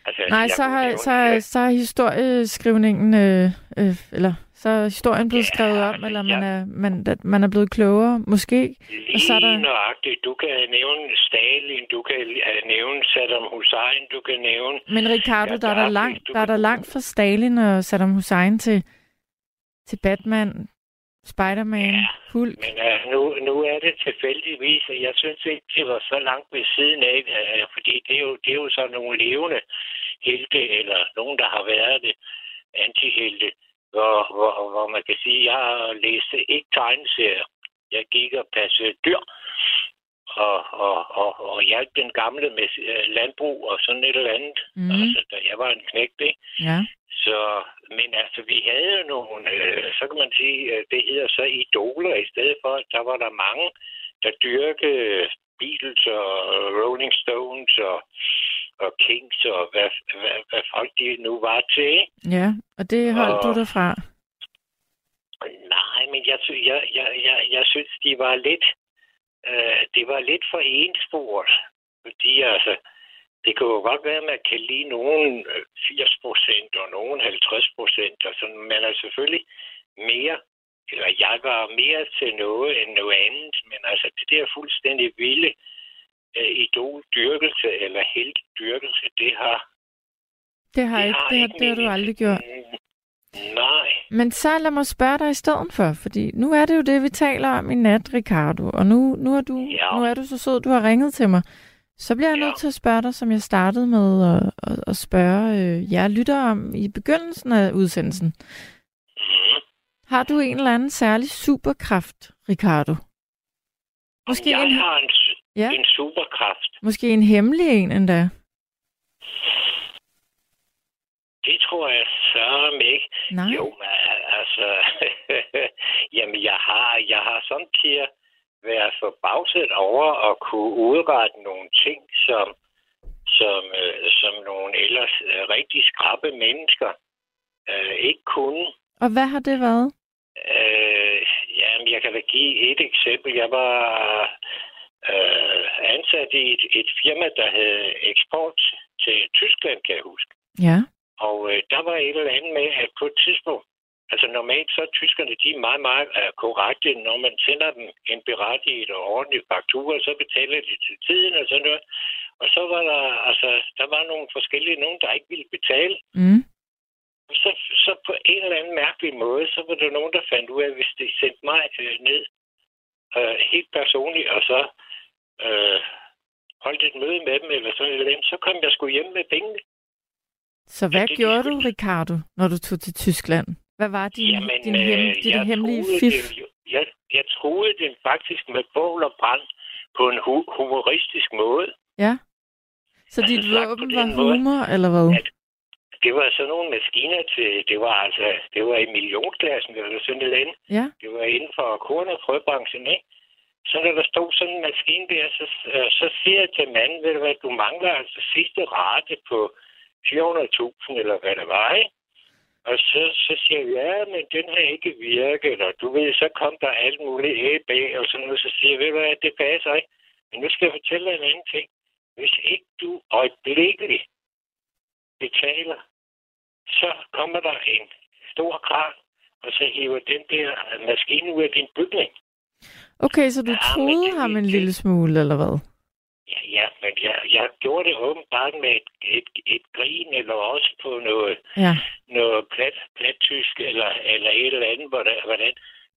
Altså, Nej, så har, så, så har historieskrivningen, øh, øh, eller så er historien blevet ja, skrevet om, eller man, ja. er, man, man er blevet klogere, måske. Lige og så er der... nøjagtigt. Du kan nævne Stalin, du kan nævne Saddam Hussein, du kan nævne... Men Ricardo, ja, der, er der, langt, der er der langt fra Stalin og Saddam Hussein til, til Batman, Spider-Man, ja, Hulk. men uh, nu, nu er det tilfældigvis, at jeg synes ikke, det var så langt ved siden af, uh, fordi det er, jo, det er jo så nogle levende helte, eller nogen, der har været det, antihelte hvor, hvor, hvor man kan sige, at jeg har læst ikke tegneserier. Jeg gik og passede dyr og, og, og, og hjalp den gamle med øh, landbrug og sådan et eller andet. Mm. Altså, da jeg var en knægt, ikke? Ja. Så, men altså, vi havde nogle, øh, så kan man sige, øh, det hedder så idoler, i stedet for, der var der mange, der dyrkede Beatles og Rolling Stones og og Kings og hvad, hvad, hvad folk de nu var til. Ja, og det holdt og, du derfra? Nej, men jeg, jeg, jeg, jeg, jeg synes, de var lidt, øh, det var lidt for ensport. Fordi altså, det kan jo godt være, at man kan lide nogen 80 øh, procent og nogen 50 procent, og sådan, men er selvfølgelig mere, eller jeg var mere til noget end noget andet, men altså det der fuldstændig vilde, øh, uh, idoldyrkelse eller heltdyrkelse, det har... Det har, det ikke, har det, har, det har du aldrig gjort. Nej. Men så lad mig spørge dig i stedet for, fordi nu er det jo det, vi taler om i nat, Ricardo, og nu, nu, er, du, ja. nu er du så sød, du har ringet til mig. Så bliver jeg ja. nødt til at spørge dig, som jeg startede med at, at, at spørge øh, jer lytter om i begyndelsen af udsendelsen. Mm. Har du en eller anden særlig superkraft, Ricardo? Måske jeg en... har en Ja. En superkraft. Måske en hemmelig en endda. Det tror jeg så ikke. Nej. Jo, altså, jamen jeg har, jeg har samtidig været forbavset over at kunne udrette nogle ting, som, som, øh, som nogle ellers øh, rigtig skrappe mennesker øh, ikke kunne. Og hvad har det været? Øh, jamen, jeg kan da give et eksempel. Jeg var øh, ansat i et, et firma, der havde eksport til Tyskland, kan jeg huske. Ja. Og øh, der var et eller andet med, at på et tidspunkt, Altså normalt så er tyskerne, de er meget, meget uh, korrekte. Når man sender dem en berettiget og ordentlig faktura, så betaler de til tiden og sådan noget. Og så var der, altså, der var nogle forskellige, nogen, der ikke ville betale. Mm. Så, så på en eller anden mærkelig måde, så var der nogen, der fandt ud af, at hvis de sendte mig øh, ned øh, helt personligt, og så øh, holdt et møde med dem, eller sådan noget, så kom jeg sgu hjem med pengene. Så hvad det, gjorde du, Ricardo, når du tog til Tyskland? Hvad var din, Jamen, din, hem, øh, din jeg hemmelige fif? Dem, jeg, jeg troede den faktisk med bål og brand på en hu- humoristisk måde. Ja. Så Altså, dit våben var måde, humor, eller hvad? at Det var sådan nogle maskiner til, det var altså, det var i millionklassen eller sådan noget andet. Ja. Det var inden for korn- og frøbranchen, ikke? Så da der stod sådan en maskine der, så, øh, så siger jeg til manden, ved du hvad, du mangler altså sidste rate på 400.000, eller hvad det var, ikke? Og så, så siger jeg, ja, men den har ikke virket, og du ved, så kom der alt muligt A bag, og sådan noget, så siger jeg, ved du hvad, det passer ikke. Men nu skal jeg fortælle dig en anden ting. Hvis ikke du øjeblikkeligt betaler, så kommer der en stor kran, og så hiver den der maskine ud af din bygning. Okay, så du Ja, men troede det- ham en det- lille smule, eller hvad? Ja, ja, men jeg, jeg gjorde det åbenbart med et, et, et grin, eller også på noget, Ja. noget plat, plattysk, eller, eller et eller andet, hvordan, hvordan.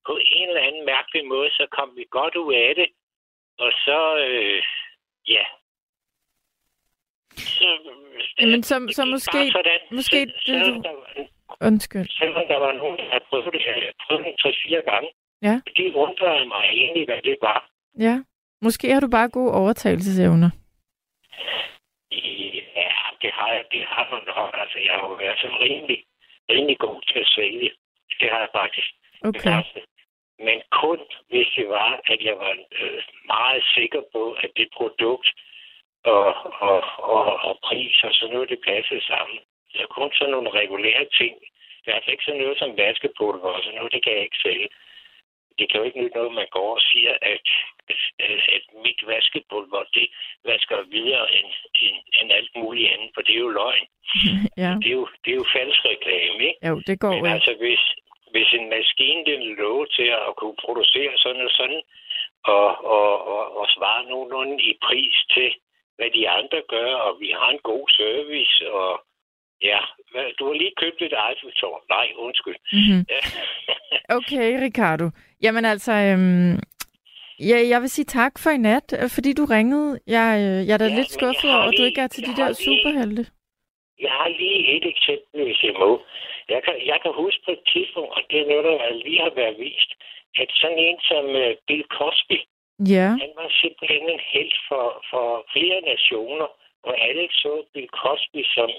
På en eller anden mærkelig måde, så kom vi godt ud af det. Og så, øh, ja. Så, Jamen, så, det så måske, sådan. måske Sel- det, du... der, var- Undskyld. selvom der var nogen, der havde prøvet det, prøvet det 3-4 gange, Ja. de undrede mig egentlig, hvad det var. Ja. Måske har du bare gode overtagelsesevner. Ja, det har jeg, det har man nok. Altså, jeg har jo været sådan rimelig, rimelig god til at sælge. Det har jeg faktisk. Okay. bekræftet. Men kun hvis det var, at jeg var øh, meget sikker på, at det produkt og, og, og, og pris og sådan noget, det passede sammen. Det er kun sådan nogle regulære ting. Det er altså ikke sådan noget som vaskepulver og sådan noget, det kan jeg ikke sælge. Det kan jo ikke nytte noget, man går og siger, at, at, at mit vaskepulver, det vasker videre end, end, end alt muligt andet, for det er jo løgn. ja. Det er jo, det er jo falsk reklame, ikke? Jo, det går Men ikke. altså, hvis, hvis en maskine den lå til at kunne producere sådan og sådan, og, og, og, og svare nogenlunde i pris til, hvad de andre gør, og vi har en god service, og ja, du har lige købt et Eiffeltårn. Nej, undskyld. Mm-hmm. Okay, Ricardo. Jamen altså, øhm, ja, jeg vil sige tak for i nat, øh, fordi du ringede. Jeg, øh, jeg er da Ja, lidt skuffet over, at du ikke er til de der lige- superhelte. Jeg har lige et eksempel, hvis jeg må. Jeg kan, jeg kan huske på et tidspunkt, og det er noget, der lige har været vist, at sådan en som uh, Bill Cosby, Ja, Han var simpelthen en held for, for flere nationer, og alle så Bill Cosby som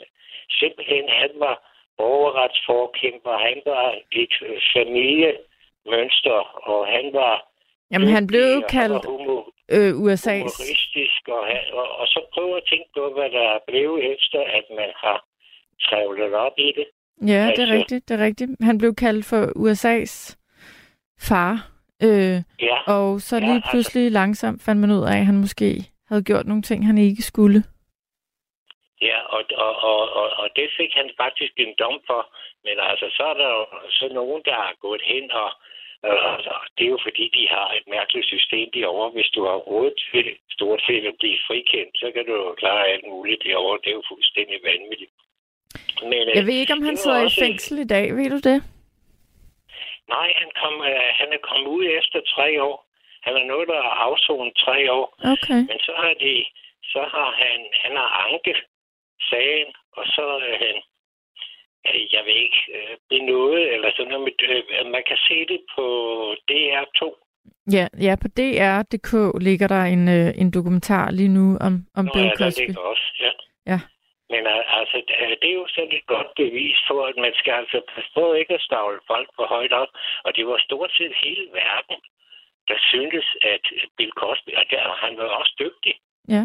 simpelthen, han var overretsforkæmper, han var et øh, familiemønster, og han var jamen han blev jo kaldt humor, øh, USA's... humoristisk, og, og, og så prøve at tænke på, hvad der er blevet efter, at man har trævlet op i det. Ja, det er altså- rigtigt, det er rigtigt. Han blev kaldt for USA's far. Øh, Ja, og så Ja, lige altså- pludselig langsomt fandt man ud af, at han måske havde gjort nogle ting, han ikke skulle. Ja, og, og, og, og, og det fik han faktisk en dom for. Men altså, så er der jo så nogen, der har gået hen, og, og det er jo fordi, de har et mærkeligt system derovre. Hvis du har råd til stort set at blive frikendt, så kan du jo klare alt muligt derovre. Det er jo fuldstændig vanvittigt. Men, øh, Jeg ved ikke, om han sidder i fængsel i dag, ved du det? Nej, han, kom, øh, han er kommet ud efter tre år. Han er nået at afzone tre år. Okay. Men så har de, så har han, han har anket sagen, og så er han, øh, jeg ved ikke, øh, benådet, eller sådan noget. Med, øh, man kan se det på DR2. Ja, ja, på DR.dk ligger der en, øh, en dokumentar lige nu om, om Nå, Bill ja, der Cosby. ligger også, ja. Ja. Men øh, altså, øh, det er jo sådan et godt bevis på, at man skal altså passe på ikke at stavle folk for højt op. Og det var stort set hele verden, der syntes, at Bill Cosby, og der, han var også dygtig. Ja.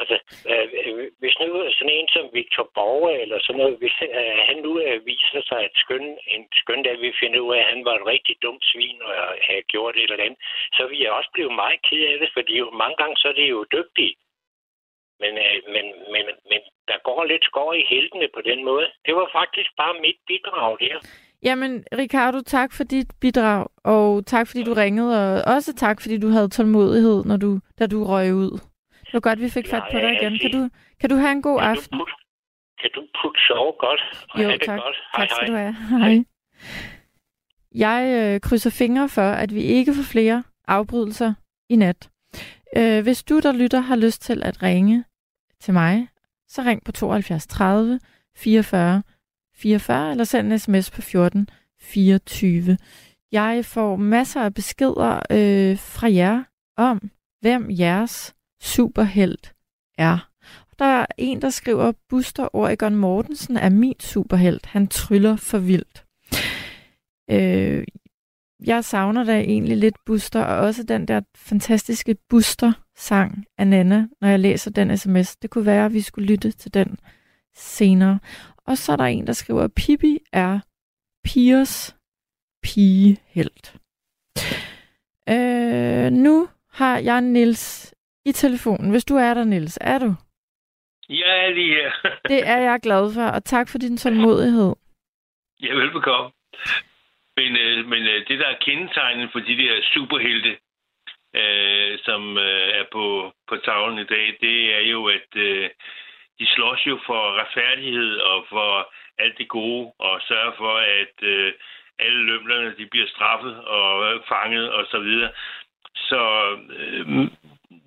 Altså, øh, øh, hvis nu sådan en som Victor Borge eller sådan noget, hvis øh, han nu øh, viser sig at skøn, en skøn dag, vi finder ud af, at han var et rigtig dumt svin og havde gjort et eller andet, så vil jeg også blive meget ked af det, fordi jo mange gange så er det jo dygtige. Men, øh, men, men, men der går lidt skår i heltene på den måde. Det var faktisk bare mit bidrag der. Jamen, Ricardo, tak for dit bidrag, og tak fordi du ringede, og også tak fordi du havde tålmodighed, når du, da du røg ud. Det var godt, vi fik fat på dig igen. Kan du, kan du have en god kan aften? Du putte, kan du putte sove godt? Og Jo, have det tak. Godt. Tak skal du have. Hej. Jeg øh, krydser fingre for, at vi ikke får flere afbrydelser i nat. Øh, hvis du, der lytter, har lyst til at ringe til mig, så ring på 72 30 44 44, eller send en sms på 14 24. Jeg får masser af beskeder øh, fra jer om, hvem jeres superhelt er. Der er en, der skriver, Buster Oregon Mortensen er min superhelt. Han tryller for vildt. Øh, jeg savner da egentlig lidt Buster, og også den der fantastiske Buster-sang af Nana, når jeg læser den sms. Det kunne være, at vi skulle lytte til den senere. Og så er der en, der skriver, Pippi er pigers pigehelt. Øh, nu har jeg Nils i telefonen. Hvis du er der, Nils, er du? Jeg er lige her. Det er jeg glad for, og tak for din tålmodighed. Ja, velbekomme. Men, øh, men øh, det, der er kendetegnet for de der superhelte, øh, som øh, er på, på tavlen i dag, det er jo, at øh, de slås jo for retfærdighed og for alt det gode, og sørger for, at øh, alle lømlerne de bliver straffet og fanget og så videre. Så øh,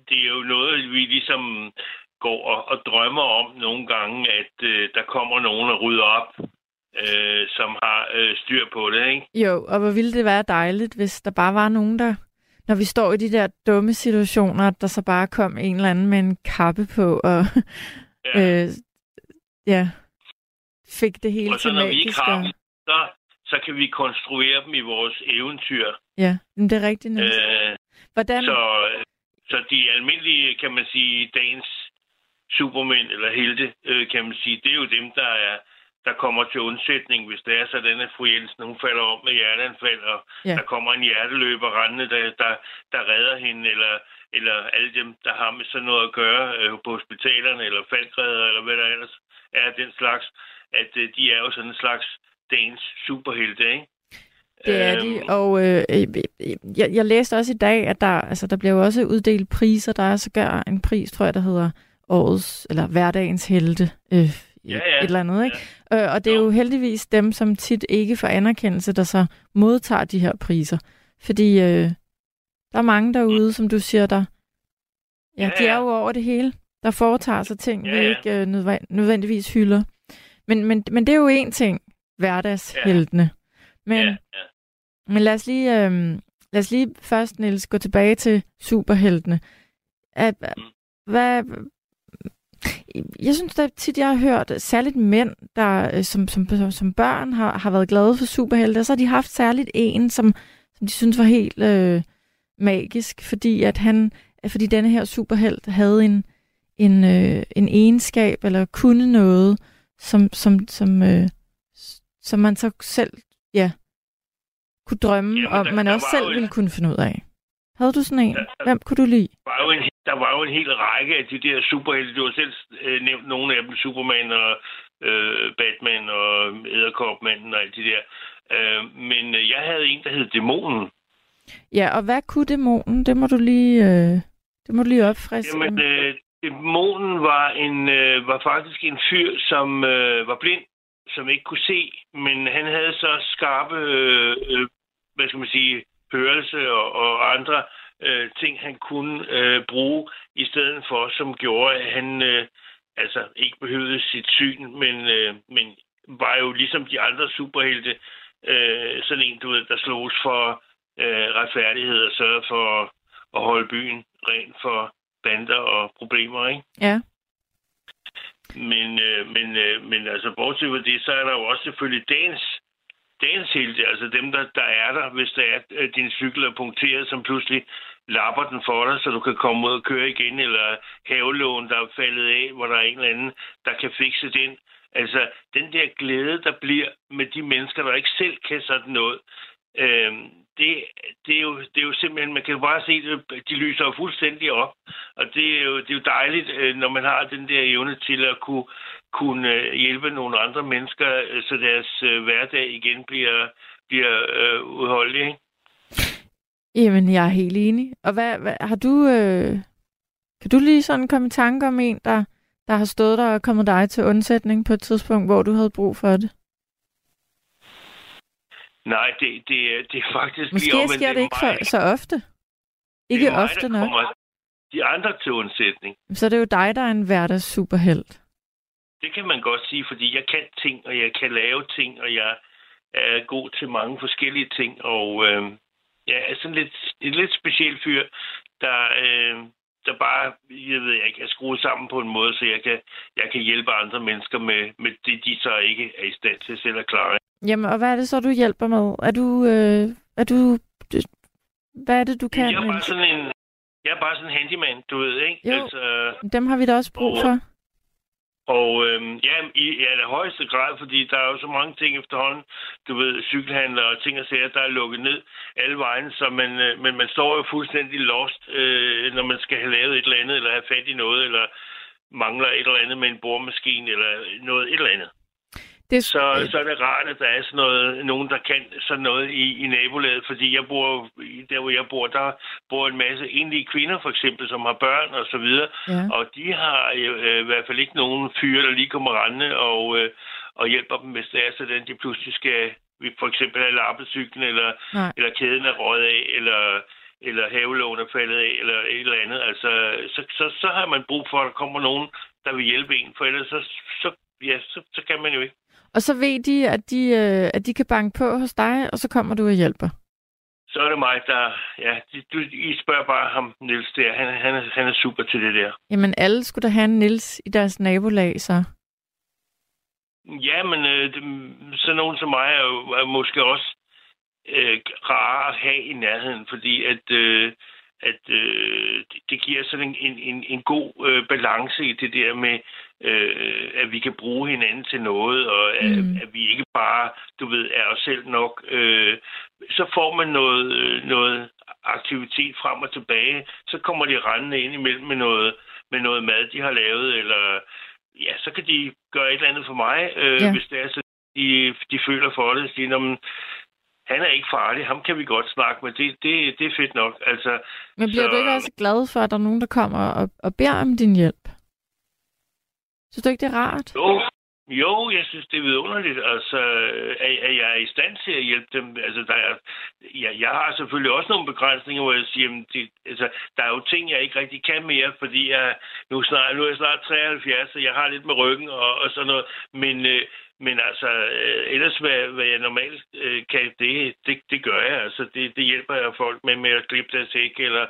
det er jo noget, vi ligesom går og, og drømmer om nogle gange, at øh, der kommer nogen og rydder op, øh, som har øh, styr på det, ikke? Jo, og hvor ville det være dejligt, hvis der bare var nogen, der, når vi står i de der dumme situationer, at der så bare kom en eller anden med en kappe på, og ja, øh, ja fik det hele og så til når vi ikke har dem, så, så kan vi konstruere dem i vores eventyr. Ja, men det er rigtigt, Niels. Øh, Hvordan? så, så de almindelige, kan man sige, dagens supermænd eller helte, øh, kan man sige, det er jo dem, der er der kommer til undsætning, hvis det er sådan, at fru Jensen hun falder om med hjerteanfald, og Ja. der kommer en hjerteløber rendende, der, der, der redder hende, eller, eller alle dem, der har med sådan noget at gøre øh, på hospitalerne, eller faldgræder, eller hvad der ellers er den slags, at øh, de er jo sådan en slags dagens superhelte, ikke? Det er Øhm, de, og øh, øh, jeg, jeg læste også i dag, at der, altså, der blev også uddelt priser. Der er sågar en pris, tror jeg, der hedder årets, eller hverdagens helte, øh, Ja, ja. et eller andet, ikke? Ja. Øh, og det er jo heldigvis dem, som tit ikke får anerkendelse, der så modtager de her priser. Fordi øh, der er mange derude, som du siger, der ja, Ja, de er ja. jo over det hele, der foretager sig ting, Ja, vi ja. ikke øh, nødvendig, nødvendigvis hylder. Men, men, men det er jo en ting, hverdagsheltene. Men, ja, ja. men lad os lige, øh, lad os lige først, Niels, gå tilbage til superheltene. At, Mm. hvad, jeg synes da tit, jeg har hørt, særligt mænd, der øh, som, som, som børn har, har været glade for superhelte, og så har de haft særligt en, som, som de synes var helt øh, magisk, fordi at han, fordi denne her superhelt havde en, en, øh, en egenskab, eller kunne noget, som, som, som, øh, som man så selv, ja, kunne drømme, Jamen, og der- man der også selv en- ville kunne finde ud af. Havde du sådan en? Ja. Hvem kunne du lide? Der var jo en, der var jo en hel række af de der superhelte. Du har selv øh, nævnt nogle af dem, Superman og øh, Batman og Æderkopmanden og alt det der. Øh, men øh, jeg havde en, der hed Dæmonen. Ja, og hvad kunne dæmonen? Det må du lige, øh, det må du lige opfriske. Jamen, øh, Dæmonen var, en, øh, var faktisk en fyr, som øh, var blind, som ikke kunne se, men han havde så skarpe, øh, øh, hvad skal man sige, hørelse og, og andre øh, ting, han kunne øh, bruge i stedet for, som gjorde, at han øh, altså ikke behøvede sit syn, men, øh, men var jo ligesom de andre superhelte, øh, sådan en, du ved, der slogs for øh, retfærdighed og sørgede for at holde byen ren for bander og problemer, ikke? Ja. Men, øh, men, øh, men altså, bortset fra det, så er der jo også selvfølgelig dagens, dagens helte, altså dem, der, der er der, hvis der er, at din cykel er punkteret, som pludselig lapper den for dig, så du kan komme ud og køre igen, eller havelån, der er faldet af, hvor der er en eller anden, der kan fikse den. Altså, den der glæde, der bliver med de mennesker, der ikke selv kan sådan noget, øh, det, det, er jo, det er jo simpelthen, man kan jo bare se, det, de lyser jo fuldstændig op. Og det er jo, det er jo dejligt, øh, når man har den der evne til at kunne, kunne øh, hjælpe nogle andre mennesker, øh, så deres hverdag igen bliver, bliver øh, udholdelig. Jamen, jeg er helt enig. Og hvad, hvad har du... Øh, kan du lige sådan komme i tanke om en, der, der har stået der og kommet dig til undsætning på et tidspunkt, hvor du havde brug for det? Nej, det, det, det er faktisk Måske lige om, sker det, det ikke for, så ofte. Ikke mig, ofte nok. de andre til undsætning. Så er det jo dig, der er en hverdags superhelt. Det kan man godt sige, fordi jeg kan ting, og jeg kan lave ting, og jeg er god til mange forskellige ting. Og øh, jeg er sådan lidt, en lidt speciel fyr, der, øh, der bare, jeg ved ikke, er skruet sammen på en måde, så jeg kan, jeg kan hjælpe andre mennesker med, med det, de så ikke er i stand til selv at klare. Jamen, og hvad er det så, du hjælper med? Er du, øh, er du, hvad er det, du kan? Jeg er bare sådan en, jeg er bare sådan en handyman, du ved, ikke? Jo, altså, dem har vi da også brug og, for. Og øhm, ja, i ja, det højeste grad, fordi der er jo så mange ting efterhånden, du ved, cykelhandler og ting og sager, der er lukket ned alle vejen, så man, øh, men man står jo fuldstændig lost, øh, når man skal have lavet et eller andet, eller have fat i noget, eller mangler et eller andet med en boremaskine, eller noget et eller andet. Det... Så, så er det rart, at der er sådan noget, nogen, der kan sådan noget i, i nabolaget, fordi jeg bor, der hvor jeg bor, der bor en masse enlige kvinder, for eksempel, som har børn og så videre, ja. og de har øh, i hvert fald ikke nogen fyre, der lige kommer rendende og, øh, og hjælper dem, hvis det er sådan, de pludselig skal vi for eksempel have lappecyklen, eller, eller kæden er røget af, eller eller havelån er faldet af, eller et eller andet. Altså, så, så, så har man brug for, at der kommer nogen, der vil hjælpe en, for ellers så, så, ja, så, så kan man jo ikke. Og så ved de, at de, øh, at de kan banke på hos dig, og så kommer du og hjælper. Så er det mig, der... Ja, du, I spørger bare ham, Nils der. Han, han, er, han er super til det der. Jamen, alle skulle da have en Nils i deres nabolag, så. Ja, men øh, så nogen som mig er, jo, er måske også øh, rare at have i nærheden, fordi at... Øh, at øh, det giver sådan en, en, en god øh, balance i det der med, øh, at vi kan bruge hinanden til noget, og mm. at, at vi ikke bare, du ved, er os selv nok. Øh, så får man noget, noget aktivitet frem og tilbage. Så kommer de rendende ind imellem med noget, med noget mad, de har lavet, eller ja, så kan de gøre et eller andet for mig, øh, ja. hvis det er så, de, de føler for det. Sige, han er ikke farlig, ham kan vi godt snakke med, det, det, det er fedt nok. Altså, Men bliver så... du ikke også glad for, at der er nogen, der kommer og, og beder om din hjælp? Synes du ikke, det er rart? Jo, jo, jeg synes, det er vidunderligt, altså, at, at jeg er i stand til at hjælpe dem. Altså, der er, ja, jeg har selvfølgelig også nogle begrænsninger, hvor jeg siger, at det, altså, der er jo ting, jeg ikke rigtig kan mere, fordi jeg, nu, snart, nu er jeg snart 73, så jeg har lidt med ryggen og, og sådan noget. Men, øh, men altså, øh, ellers hvad, hvad jeg normalt øh, kan, det, det, det gør jeg. Altså, det, det hjælper jeg folk med, med at klippe deres æg, eller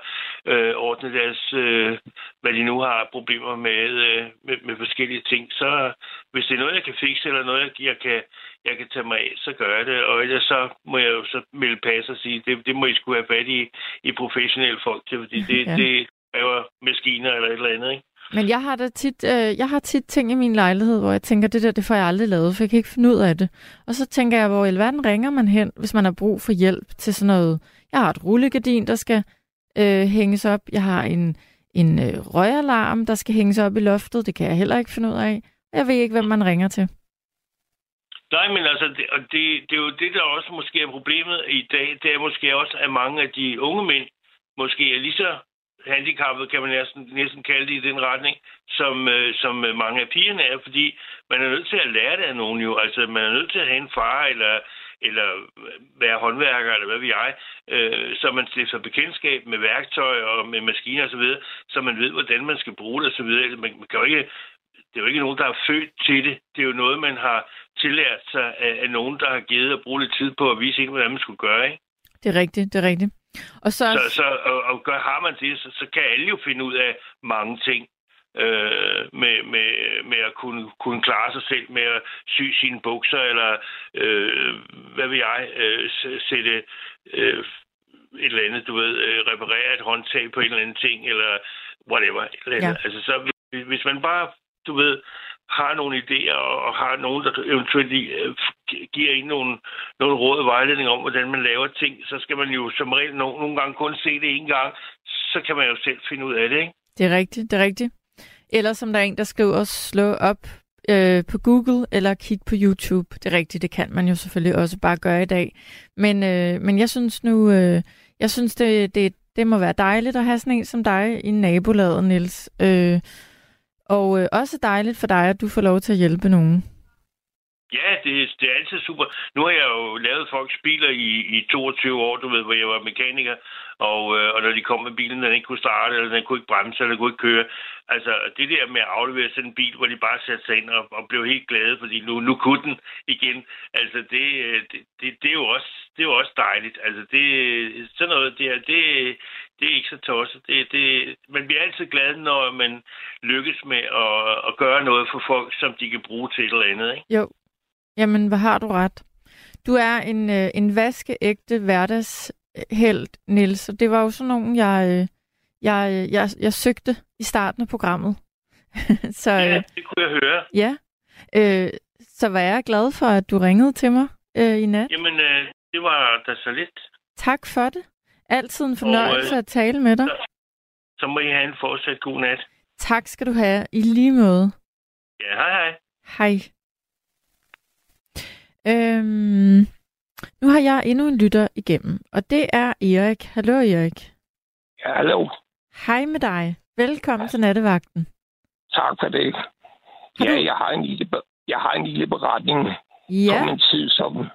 øh, ordne deres, øh, hvad de nu har problemer med, øh, med, med forskellige ting. Så hvis det er noget, jeg kan fikse, eller noget, jeg kan, jeg kan tage mig af, så gør jeg det. Og ellers så må jeg jo så melde pas og sige, det, det må I skulle have fat i, i professionelle folk til, fordi det, ja. det kræver maskiner eller et eller andet, ikke? Men jeg har da tit, øh, jeg har tit ting i min lejlighed, hvor jeg tænker, det der, det får jeg aldrig lavet, for jeg kan ikke finde ud af det. Og så tænker jeg, hvor i alverden ringer man hen, hvis man har brug for hjælp til sådan noget. Jeg har et rullegardin, der skal øh, hænges op. Jeg har en, en øh, røgalarm, der skal hænges op i loftet. Det kan jeg heller ikke finde ud af. Jeg ved ikke, hvem man ringer til. Nej, men altså, det, og det, det er jo det, der også måske er problemet i dag. Det er måske også, at mange af de unge mænd måske er lige så handicappet, kan man næsten, næsten kalde det i den retning, som, øh, som øh, mange af pigerne er, fordi man er nødt til at lære det af nogen jo. Altså, man er nødt til at have en far, eller, eller være håndværker, eller hvad vi jeg, øh, så man stifter bekendtskab med værktøj og med maskiner osv., så, videre, så man ved, hvordan man skal bruge det osv. Altså, man, man kan jo ikke, det er jo ikke nogen, der er født til det. Det er jo noget, man har tillært sig af, af nogen, der har givet at bruge lidt tid på at vise en, hvordan man skulle gøre, ikke? Det er rigtigt, det er rigtigt. Og så, så, så og, og gør, har man det, så, så kan alle jo finde ud af mange ting. Øh, med, med, med at kunne, kunne klare sig selv med at sy sine bukser, eller øh, hvad vil jeg, øh, sætte øh, et eller andet, du ved, øh, reparere et håndtag på en eller anden ting, eller whatever. Eller. Ja. Altså, så hvis man bare, du ved, har nogle idéer og har nogen, der eventuelt øh, giver en nogle, nogle råd og vejledning om, hvordan man laver ting, så skal man jo som regel nogle, nogle gange kun se det en gang, så kan man jo selv finde ud af det, ikke? Det er rigtigt, det er rigtigt. Eller som der er en, der skriver, slå op øh, på Google eller kig på YouTube. Det er rigtigt, det kan man jo selvfølgelig også bare gøre i dag. Men, øh, men jeg synes nu, øh, jeg synes det, det, det må være dejligt at have sådan en som dig i nabolaget, Nils. Øh, og øh, også dejligt for dig, at du får lov til at hjælpe nogen. Ja, det, det er altid super. Nu har jeg jo lavet folks biler i, i 22 år, du ved, hvor jeg var mekaniker, og, øh, og når de kom med bilen, den ikke kunne starte, eller den kunne ikke bremse, eller den kunne ikke køre. Altså, det der med at aflevere sådan en bil, hvor de bare satte sig ind og, og blev helt glade, fordi nu, nu kunne den igen. Altså, det, øh, det, det, det, er jo også, det er jo også dejligt. Altså, det, sådan noget der, det, det er ikke så tosset. Det, det, man bliver altid glad, når man lykkes med at, at gøre noget for folk, som de kan bruge til et eller andet, ikke? Jo, Jamen, hvad har du ret? Du er en, øh, en vaskeægte hverdagshelt, Nils, og det var jo sådan nogen, jeg, øh, jeg, øh, jeg, jeg søgte i starten af programmet. så, ja, det kunne jeg høre. Ja, øh, så var jeg glad for, at du ringede til mig øh, i nat. Jamen, øh, det var da så lidt. Tak for det. Altid en fornøjelse og, øh, at tale med dig. Så, så må I have en fortsat god nat. Tak skal du have. I lige måde. Ja, hej hej. Hej. Øhm, nu har jeg endnu en lytter igennem, og det er Erik. Hallo Erik. Ja, hallo. Hej med dig. Velkommen til nattevagten. Tak for det. Har ja, du... jeg, har en lille, jeg har en lille beretning ja. om en tid, som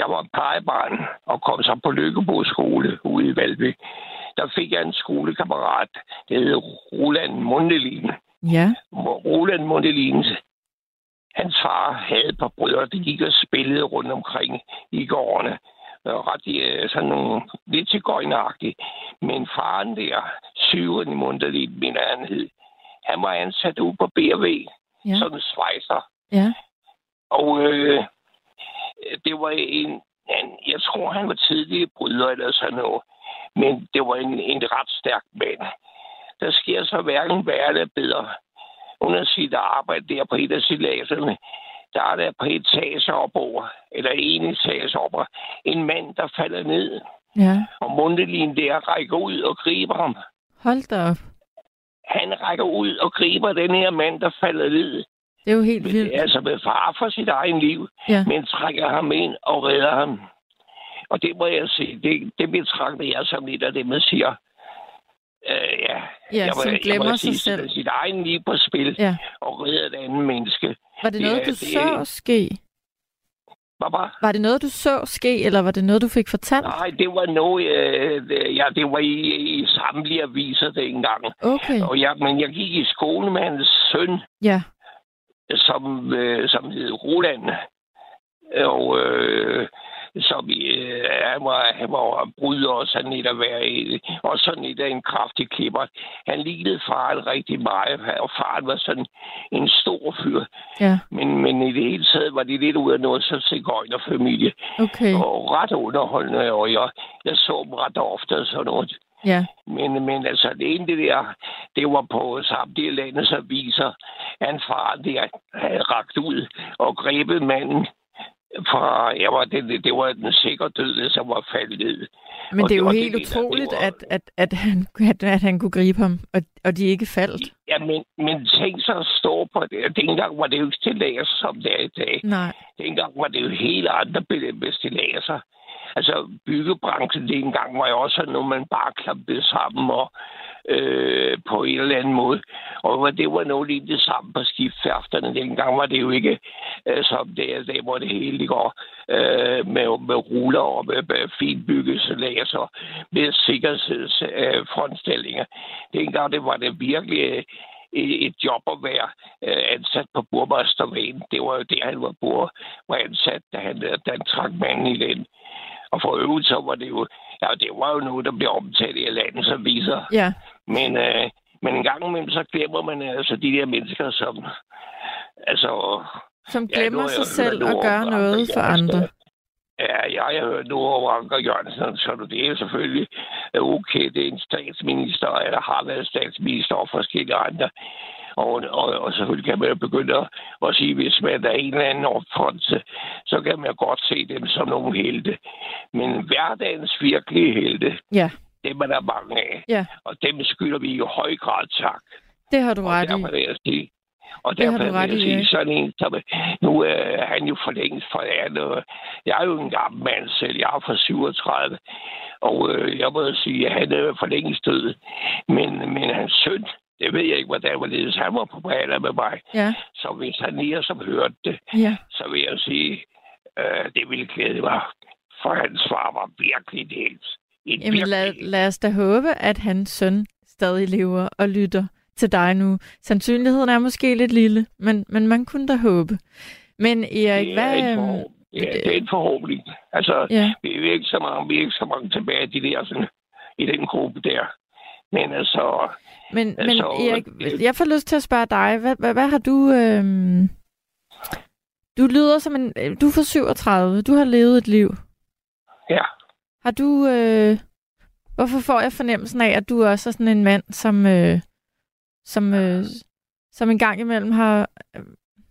jeg var plejebarn og kom så på Lykkebo skole ude i Valby. Der fik jeg en skolekammerat, der hed Roland Mundelin. Ja. Roland Mundelin Hans far havde et par brødre, der gik og spillede rundt omkring i gårdene. Ret øh, sådan nogle, lidt til gøjnagtigt. Men faren der, syvende i Munderlit, mener han hed, han var ansat ude på BRV, ja. som svejser. Ja. Og øh, det var en, en, jeg tror, han var tidlig bryder eller sådan noget. Men det var en, en ret stærk mand. Der sker så hverken værre eller bedre under sit arbejde der på et af silagserne, der er der på et etageopover, eller en etageopover, en mand, der falder ned. Ja. Og Mundelin der rækker ud og griber ham. Hold da op. Han rækker ud og griber den her mand, der falder ned. Det er jo helt vildt. Altså med far for sit egen liv, ja. men trækker ham ind og redder ham. Og det må jeg sige, det, det betragter jeg som lidt af det, man siger, øh, ja, ja jeg som glemmer jeg sig sige, selv. Sit egen liv på spil ja. og redde et andet menneske. Var det noget, det, du det, så ske? Var? Var det noget, du så ske, eller var det noget, du fik fortalt? Nej, det var noget, øh, ja, det var i, i samtlige aviser dengang. Okay. Og jeg, men jeg gik i skole med hans søn, ja. Som, øh, som hed Roland. Og øh, som øh, han, var, han var bryder og sådan lidt at være i, og sådan lidt af en kraftig klipper. Han lignede faren rigtig meget, og faren var sådan en stor fyr. Ja. Men, men i det hele taget var det lidt ud af noget så familie. Okay. Og ret underholdende, og jeg, jeg så dem ret ofte og sådan noget. Ja. Men, men altså, det ene det der, det var på samtlige landets aviser, han far der havde ragt ud og grebet manden fra, jeg var, det, det var den sikre død, som var faldet ned. Men og det er jo helt det, utroligt, var... at, at, at, han, at, at han kunne gribe ham, og, og de ikke faldt. Ja, men, men tænk så at stå på det. Dengang var det jo ikke stillager, som det er i dag. Nej. Dengang var det jo helt andre stillager. Altså, byggebranchen dengang var jo også noget, man bare klappede sammen og øh, på en eller anden måde. Og det var noget lige det samme på skibsfærfterne. Dengang var det jo ikke øh, som det er, der hvor det hele går øh, med, med ruller og med, med finbyggelselæser, med sikkerhedsfrontstillinger. Øh, Dengang det var det virkelig øh, et job at være øh, ansat på burmastervægen. Det var jo det, han var, bur, var ansat, da han, da han trak manden i den. Og for øvrigt så var det jo, ja, det var jo noget, der blev omtalt i landets aviser. Ja. Men, øh, men en gang imellem, så glemmer man altså de der mennesker, som... Altså, som glemmer ja, sig selv og gør noget for andre. Ja, jeg har hørt noget over Anker Jørgensen, så det er selvfølgelig okay, det er en statsminister, eller har været statsminister og forskellige andre. Og, og, og selvfølgelig kan man jo begynde at, at sige, hvis man er en eller anden opfattelse, så kan man godt se dem som nogle helte. Men hverdagens virkelige helte, ja. dem er der mange af. Ja. Og dem skylder vi i høj grad tak. Det har du og ret i. vil jeg sige, Og derfor vil jeg sige, sådan en, som, nu er han jo for længst forladt. Jeg er jo en gammel mand selv, jeg er fra 37. Og øh, jeg må sige, at han er for længst død. Men, men hans søn, det ved jeg ikke, hvordan hvorledes han var på banen med mig. Ja. Så hvis han lige som hørte det, ja. så vil jeg sige, øh, det ville glæde mig. For hans far var virkelig det helt. Jamen lad, lad os da håbe, at hans søn stadig lever og lytter til dig nu. Sandsynligheden er måske lidt lille, men, men man kunne da håbe. Men Erik, hvad... En øhm, ja, det er en forhåbning. Altså, ja. vi er ikke så mange, vi er ikke så mange tilbage de der, sådan, i den gruppe der. Men altså... Men, altså, men Erik, jeg får lyst til at spørge dig, hvad, hvad, hvad har du... Øhm, du lyder som en... Du er for 37, du har levet et liv. Ja. Har du... Øh, hvorfor får jeg fornemmelsen af, at du også er sådan en mand, som... Øh, som, øh, som en gang imellem har... Øh,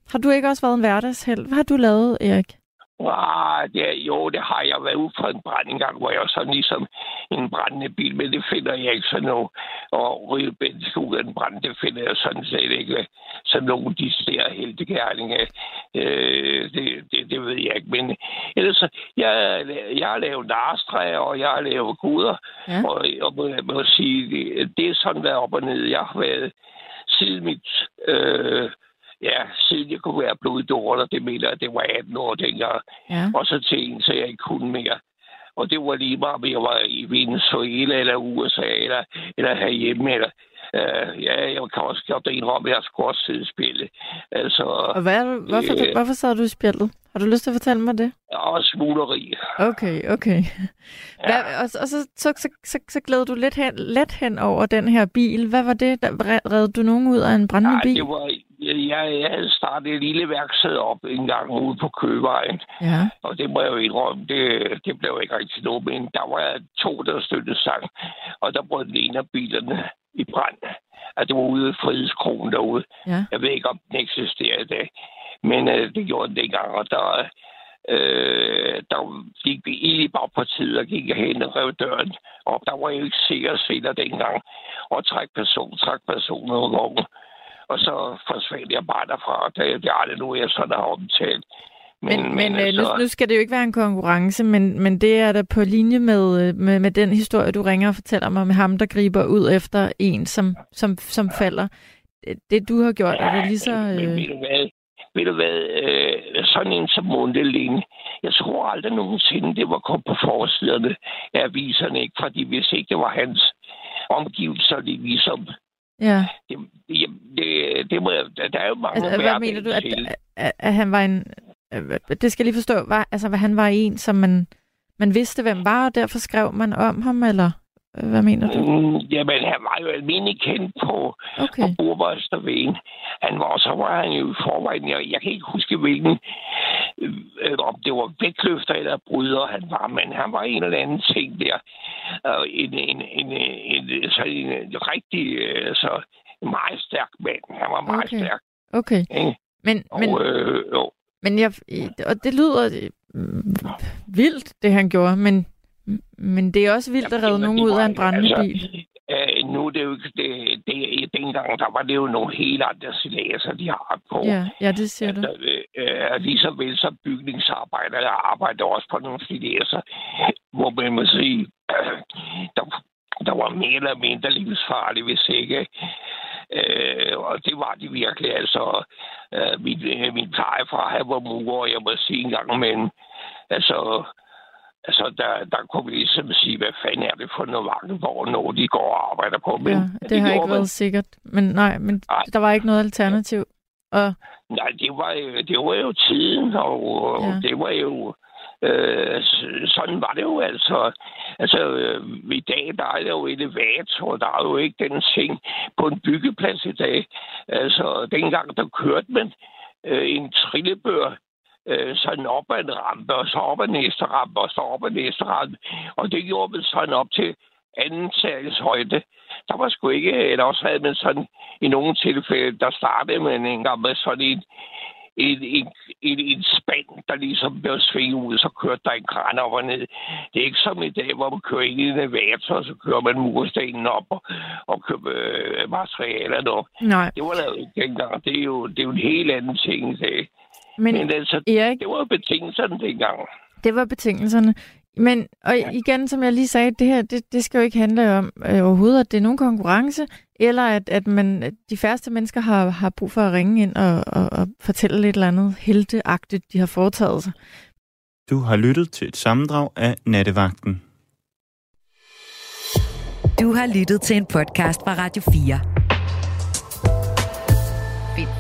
har du ikke også været en hverdagsheld? Hvad har du lavet, Erik? Ah, det, jo, det har jeg været ude for en brand en gang, hvor jeg var sådan ligesom en brændende bil, men det finder jeg ikke sådan noget. Og ryge benzin ud af en brand, det finder jeg sådan set ikke. Så nogle af de der heldegærninger, øh, det, det, det ved jeg ikke. Men ellers, jeg, jeg har lavet narstræer, og jeg har lavet guder. Ja. Og, og må, må sige, det, det er sådan været op og ned. Jeg har været siden mit... Øh, ja, siden jeg kunne være bloddonor, det mener jeg, det var 18 år dengang. Ja. Og så til en, så jeg ikke kunne mere. Og det var lige meget, om jeg var i Venezuela eller USA eller, eller herhjemme. Eller, uh, ja, jeg kan også godt indrømme, at jeg skulle også sidde i spillet. Altså, og hvad, hvorfor, øh, hvorfor sad du i spillet? Har du lyst til at fortælle mig det? Og smugleri. Okay, okay. Hvad, ja. og, og så, så, så, så, så glæder du lidt hen, let hen over den her bil. Hvad var det? Der, redde du nogen ud af en brændende bil? det var, jeg, jeg havde startet et lille værksted op en gang ude på Køvejen. Ja. Og det må jeg jo indrømme, det, det blev ikke rigtig noget. Men der var to, der støttede sang. Og der brød den ene af bilerne i brand. At det var ude i Frihedskronen derude. Ja. Jeg ved ikke, om den eksisterer i dag. Men øh, det gjorde den dengang, og der, øh, der gik vi bare på tid og gik hen og rev døren op. Der var jo ikke sikker senere dengang. Og træk person, træk person nogle gange. Og så forsvandt jeg bare derfra. Det, det er aldrig nu, jeg sådan har omtalt. Men, men, men altså, nu, nu skal det jo ikke være en konkurrence, men, men det er da på linje med, med, med den historie, du ringer og fortæller mig med ham, der griber ud efter en, som, som, som falder. Det, du har gjort, ja, er det lige så... Øh... Men, ved du hvad? Ved du hvad? Øh, sådan en som Mundeling, jeg tror aldrig nogensinde, det var kommet på forsiderne af aviserne, ikke? Fordi hvis ikke det var hans omgivelser, det ligesom Ja. Det, det, det, må jeg, der er jo mange altså, Hvad mener du, at, at, at han var en... Det skal jeg lige forstå. Var, altså, hvad han var en, som man, man vidste, hvem var, og derfor skrev man om ham, eller hvad mener du? Mm, jamen, han var jo almindelig kendt på, okay. på Burvøstervægen. Han var, så var han jo i forvejen, jeg, jeg kan ikke huske, hvilken, øh, om det var vægtløfter eller bryder han var, men han var en eller anden ting der. Uh, en, en, en, en, så en, en rigtig, uh, så meget stærk mand. Han var meget okay. stærk. Okay. Ja. Men, og, men, øh, jo. men jeg, og det lyder øh, vildt, det han gjorde, men men det er også vildt at redde nogen ud af en brændende altså, bil. Øh, nu er det jo ikke... Det, det, dengang, der var det jo nogle helt andre silager, de har på. Ja, ja det siger altså, du. Øh, ligesom vel som bygningsarbejdere arbejder også på nogle silager, hvor man må sige, øh, der, der var mere eller mindre livsfarlige, hvis ikke. Øh, og det var de virkelig. Altså, øh, min, øh, min plejefar, han var mur, og jeg må sige en gang imellem, altså, Altså, der, der kunne vi ligesom sige, hvad fanden er det for noget hvor når de går og arbejder på. Men, ja, det har ikke været sikkert. Men nej, men nej. der var ikke noget alternativ. Og... Nej, det var, det var jo tiden, og ja. det var jo... Øh, sådan var det jo altså. Altså, øh, i dag, der er det jo elevator, der er jo ikke den ting på en byggeplads i dag. Altså, dengang, der kørte man øh, en trillebør øh, sådan op ad en rampe, og så op ad næste rampe, og så op ad næste rampe. Og det gjorde man sådan op til anden sals højde. Der var sgu ikke, eller også havde man sådan i nogle tilfælde, der startede man en gang med sådan en, en, en, en, en spand, der ligesom blev svinget ud, så kørte der en kran op og ned. Det er ikke som i dag, hvor man kører ind i en elevator, og så kører man murstenen op og, og køber øh, materialerne op. Nej. Det var lavet ikke dengang. Det er jo, det er jo en helt anden ting i dag. Men, Men altså, Erik, det var betingelserne dengang. Det var betingelserne. Men og igen, som jeg lige sagde, det her, det, det skal jo ikke handle om øh, overhovedet, at det er nogen konkurrence, eller at, at man, at de færreste mennesker har, har brug for at ringe ind og, og, og fortælle lidt eller andet helteagtigt, de har foretaget sig. Du har lyttet til et sammendrag af Nattevagten. Du har lyttet til en podcast fra Radio 4.